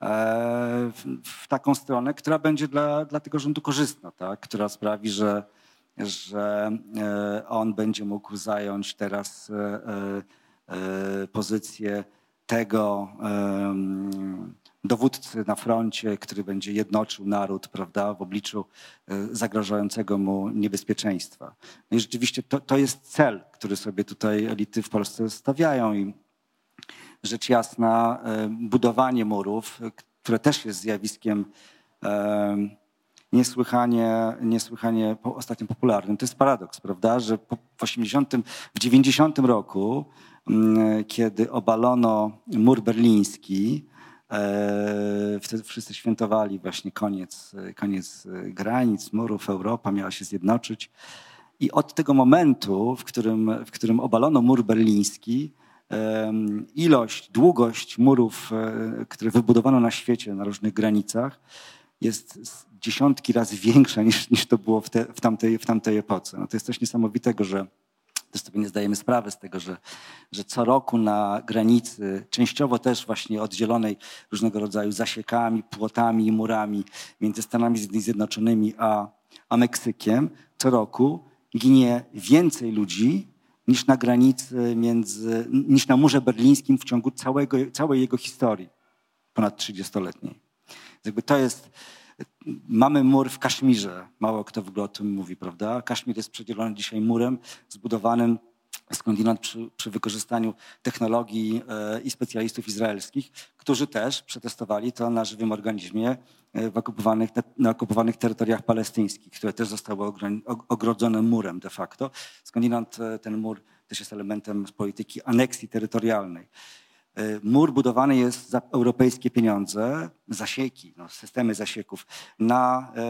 w, w, taką stronę, która będzie dla, dla tego rządu korzystna, tak? która sprawi, że, że e, on będzie mógł zająć teraz E, pozycję tego dowódcy na froncie, który będzie jednoczył naród prawda, w obliczu e, zagrażającego mu niebezpieczeństwa. No i rzeczywiście to, to jest cel, który sobie tutaj elity w Polsce stawiają i rzecz jasna e, budowanie murów, które też jest zjawiskiem niesłychanie, niesłychanie ostatnio popularnym. To jest paradoks, prawda, że w 80, w 90 roku Mm, kiedy obalono mur berliński, e, wtedy wszyscy świętowali właśnie koniec, koniec granic, murów, Europa miała się zjednoczyć. I od tego momentu, w którym, w którym obalono mur berliński, ilość, długość murów, e, które wybudowano na świecie, na różnych granicach, jest dziesiątki razy większa niż, niż to było w, te, w, tamtej, w tamtej epoce. No to jest coś niesamowitego, że też sobie nie zdajemy sprawy z tego, że, że co roku na granicy, częściowo też właśnie oddzielonej różnego rodzaju zasiekami, płotami i murami między Stanami Zjednoczonymi a, a Meksykiem, co roku ginie więcej ludzi niż na granicy między, niż na murze berlińskim w ciągu całego, całej jego historii, ponad 30-letniej. Jakby to jest, Mamy mur w Kaszmirze. Mało kto w ogóle o tym mówi, prawda? Kaszmir jest przedzielony dzisiaj murem zbudowanym skądinąd przy, przy wykorzystaniu technologii e, i specjalistów izraelskich, którzy też przetestowali to na żywym organizmie w okupowanych, na okupowanych terytoriach palestyńskich, które też zostały ogrodzone murem de facto. Skądinąd ten mur też jest elementem polityki aneksji terytorialnej. E, mur budowany jest za europejskie pieniądze, zasieki, no, systemy zasieków na, e,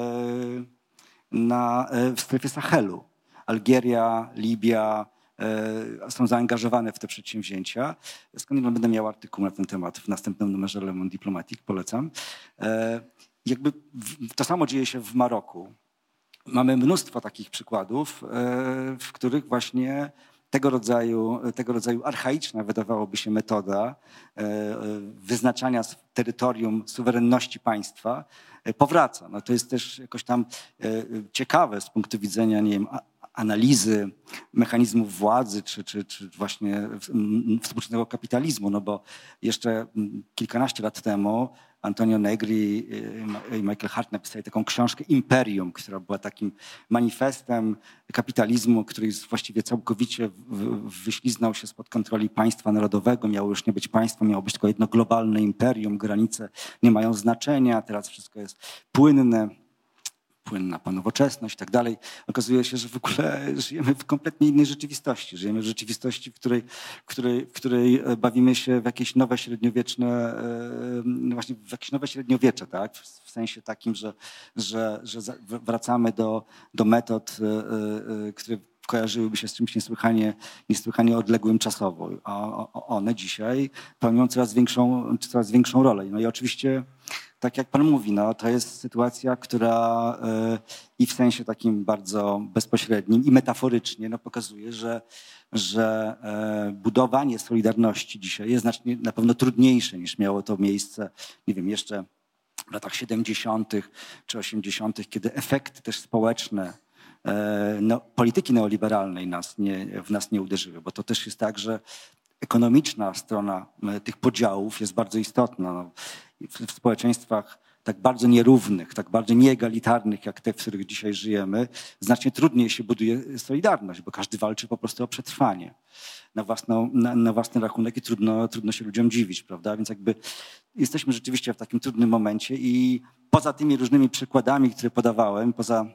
na, e, w strefie Sahelu. Algieria, Libia są zaangażowane w te przedsięwzięcia. Skądinąd będę miał artykuł na ten temat w następnym numerze Le Monde Diplomatique, polecam. Jakby to samo dzieje się w Maroku. Mamy mnóstwo takich przykładów, w których właśnie tego rodzaju, tego rodzaju archaiczna, wydawałoby się, metoda e, e, wyznaczania terytorium suwerenności państwa e, powraca. No to jest też jakoś tam ciekawe z punktu widzenia, nie wiem, analizy mechanizmów władzy, czy, czy, czy właśnie współczesnego kapitalizmu, no bo jeszcze kilkanaście lat temu Antonio Negri i Michael Hart napisali taką książkę Imperium, która była takim manifestem kapitalizmu, który właściwie całkowicie wyśliznął się spod kontroli państwa narodowego. Miało już nie być państwo, miało być tylko jedno globalne imperium. Granice nie mają znaczenia, teraz wszystko jest płynne płynna po nowoczesność i tak dalej. Okazuje się, że w ogóle żyjemy w kompletnie innej rzeczywistości. Żyjemy w rzeczywistości, w której, w której, w której e, bawimy się w jakieś nowe średniowieczne, e, no właśnie w jakieś nowe średniowiecze, tak? W sensie takim, że, że, że wracamy do, do metod, e, które kojarzyłyby się z czymś niesłychanie, niesłychanie odległym czasowo. A one dzisiaj pełnią coraz większą, coraz większą rolę. No i oczywiście tak jak pan mówi, no, to jest sytuacja, która e, i w sensie takim bardzo bezpośrednim i metaforycznie no, pokazuje, że, że e, budowanie solidarności dzisiaj jest znacznie na pewno trudniejsze niż miało to miejsce, nie wiem, jeszcze w latach 70. czy 80., kiedy efekty też społeczne e, no, polityki neoliberalnej nas nie, w nas nie uderzyły, bo to też jest tak, że ekonomiczna strona tych podziałów jest bardzo istotna. No, w społeczeństwach tak bardzo nierównych, tak bardzo nieegalitarnych, jak te, w których dzisiaj żyjemy, znacznie trudniej się buduje solidarność, bo każdy walczy po prostu o przetrwanie na, własną, na, na własny rachunek i trudno, trudno się ludziom dziwić, prawda? Więc jakby jesteśmy rzeczywiście w takim trudnym momencie i poza tymi różnymi przykładami, które podawałem, poza,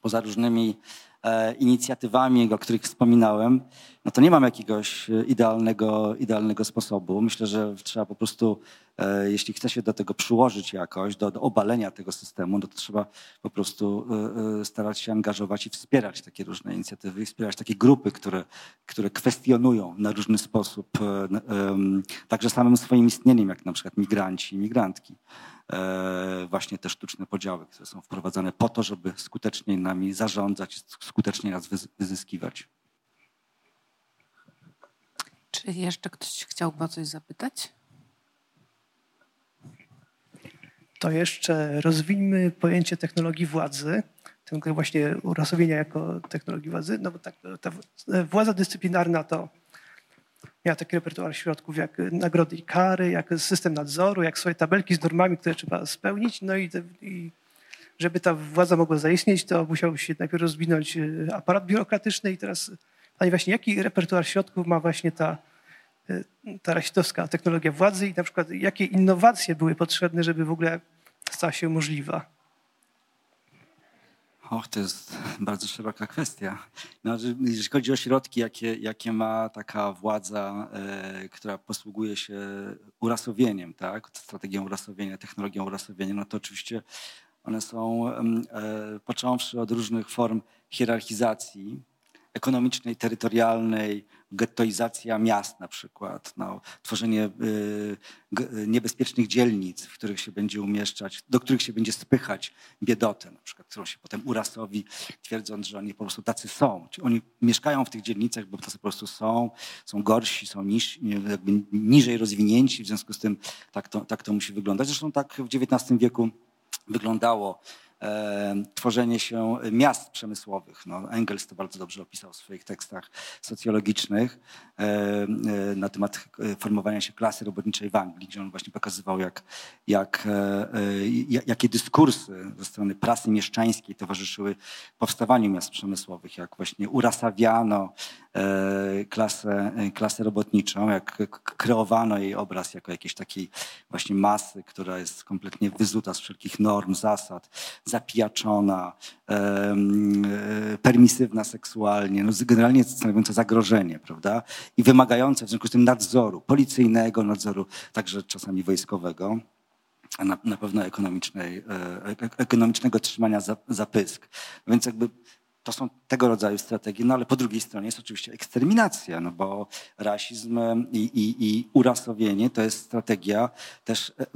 poza różnymi e, inicjatywami, o których wspominałem, no to nie mam jakiegoś idealnego, idealnego sposobu. Myślę, że trzeba po prostu E, jeśli chce się do tego przyłożyć jakoś, do, do obalenia tego systemu, no to trzeba po prostu e, e, starać się angażować i wspierać takie różne inicjatywy wspierać takie grupy, które, które kwestionują na różny sposób także samym swoim istnieniem, jak na przykład migranci i migrantki. Właśnie te sztuczne podziały, które są wprowadzane po to, żeby skutecznie nami zarządzać, skutecznie nas wyzyskiwać. Czy jeszcze ktoś chciałby o coś zapytać? To jeszcze rozwijmy pojęcie technologii władzy, tego właśnie urasowienia jako technologii władzy, no bo tak, ta władza dyscyplinarna to miała taki repertuar środków jak nagrody i kary, jak system nadzoru, jak swoje tabelki z normami, które trzeba spełnić, no i, i żeby ta władza mogła zaistnieć, to musiał się najpierw rozwinąć e, aparat biurokratyczny i teraz, Panie właśnie, jaki repertuar środków ma właśnie ta, e, ta rasistowska technologia władzy i na przykład jakie innowacje były potrzebne, żeby w ogóle stała się możliwa? Och, to jest bardzo szeroka kwestia. No, jeżeli chodzi o środki, jakie, jakie ma taka władza, e, która posługuje się urasowieniem, tak? strategią urasowienia, technologią urasowienia, no to oczywiście one są, e, począwszy od różnych form hierarchizacji, ekonomicznej, terytorialnej, gettoizacja miast na przykład, no, tworzenie y, niebezpiecznych dzielnic, w których się będzie umieszczać, do których się będzie spychać biedotę, na przykład, którą się potem urasowi, twierdząc, że oni po prostu tacy są. Czyli oni mieszkają w tych dzielnicach, bo tacy po prostu są, są gorsi, są niż, jakby niżej rozwinięci, w związku z tym tak to, tak to musi wyglądać. Zresztą tak w XIX wieku wyglądało tworzenie się miast przemysłowych. No, Engels to bardzo dobrze opisał w swoich tekstach socjologicznych e, e, na temat formowania się klasy robotniczej w Anglii, gdzie on właśnie pokazywał, jak, jak, jakie dyskursy ze strony prasy mieszczańskiej towarzyszyły powstawaniu miast przemysłowych, jak właśnie urasawiano klasę, klasę robotniczą, jak kreowano jej obraz jako jakiejś takiej właśnie masy, która jest kompletnie wyzuta z wszelkich norm, zasad, zapijaczona, e, permisywna seksualnie, no generalnie stanowiąca zagrożenie, prawda? I wymagająca w związku z tym nadzoru, policyjnego nadzoru, także czasami wojskowego a na, na pewno ekonomicznej, e, ekonomicznego trzymania za, za pysk. Więc jakby to są tego rodzaju strategie, no ale po drugiej stronie jest oczywiście eksterminacja, no bo rasizm i, i, i urasowienie to jest strategia też e,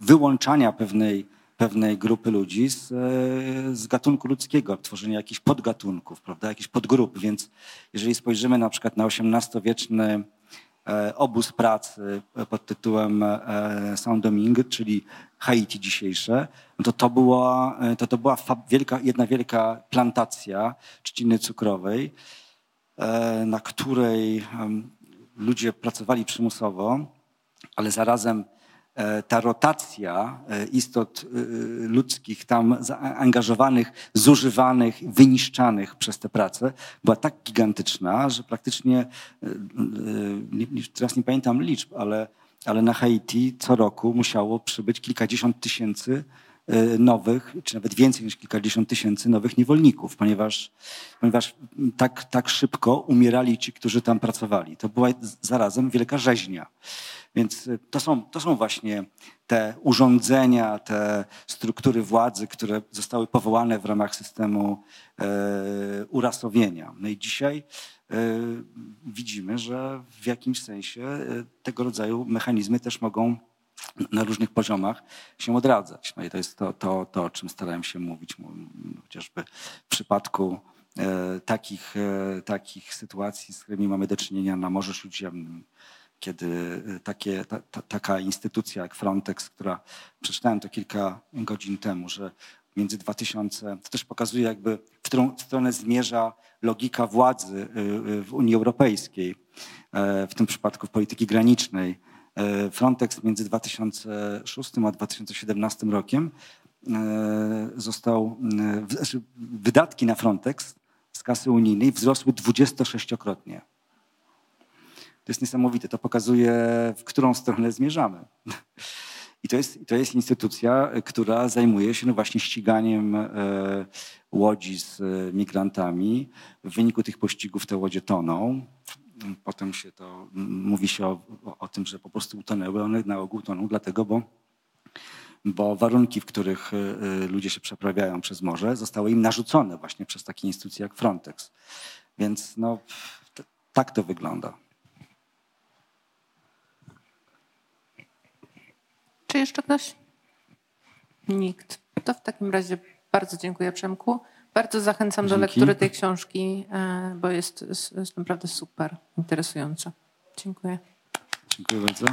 wyłączania pewnej, pewnej grupy ludzi z, e, z gatunku ludzkiego, tworzenia jakichś podgatunków, prawda, jakichś podgrup, więc jeżeli spojrzymy na przykład na XVIII-wieczny E, obóz pracy pod tytułem e, Saint-Domingue, czyli Haiti dzisiejsze, no to to była, e, to, to była wielka, jedna wielka plantacja trzciny cukrowej, na której ludzie pracowali przymusowo, ale zarazem E, ta rotacja e, istot e, ludzkich tam zaangażowanych, zużywanych, wyniszczanych przez tę pracę była tak gigantyczna, że praktycznie, teraz nie pamiętam liczb, ale, ale na Haiti co roku musiało przybyć kilkadziesiąt tysięcy nowych, czy nawet więcej niż kilkadziesiąt tysięcy nowych niewolników, ponieważ, ponieważ tak, tak szybko umierali ci, którzy tam pracowali. To była zarazem wielka rzeźnia. Więc y, to są, to są właśnie te urządzenia, te struktury władzy, które zostały powołane w ramach systemu e, urasowienia. No i dzisiaj e, widzimy, że w jakimś sensie e, tego rodzaju mechanizmy też mogą na różnych poziomach się odradzać. No i to jest to, to, to o czym starałem się mówić, chociażby w przypadku e, takich, e, takich sytuacji, z którymi mamy do czynienia na Morzu Śródziemnym, kiedy y, takie, ta, ta, taka instytucja jak Frontex, która przeczytałem to kilka godzin temu, że między 2000, to też pokazuje jakby w którą stronę zmierza logika władzy y, y, w Unii Europejskiej, e, w tym przypadku w polityki granicznej. E, Frontex między 2006 a 2017 rokiem e, został, znaczy wydatki na Frontex z kasy unijnej wzrosły 26-krotnie. To jest niesamowite. To pokazuje, w którą stronę zmierzamy. I to jest, to jest instytucja, która zajmuje się no właśnie ściganiem e, łodzi z e, migrantami. W wyniku tych pościgów te łodzie toną. Potem się to mówi się o, o tym, że po prostu utonęły. One na ogół toną dlatego, bo, bo warunki, w których e, ludzie się przeprawiają przez morze, zostały im narzucone właśnie przez takie instytucje jak Frontex. Więc no, tak to wygląda. Czy jeszcze ktoś? Nikt. To w takim razie bardzo dziękuję Przemku. Bardzo zachęcam Dzięki. do lektury tej książki, e, bo jest, jest naprawdę super interesująca. Dziękuję. Dziękuję bardzo.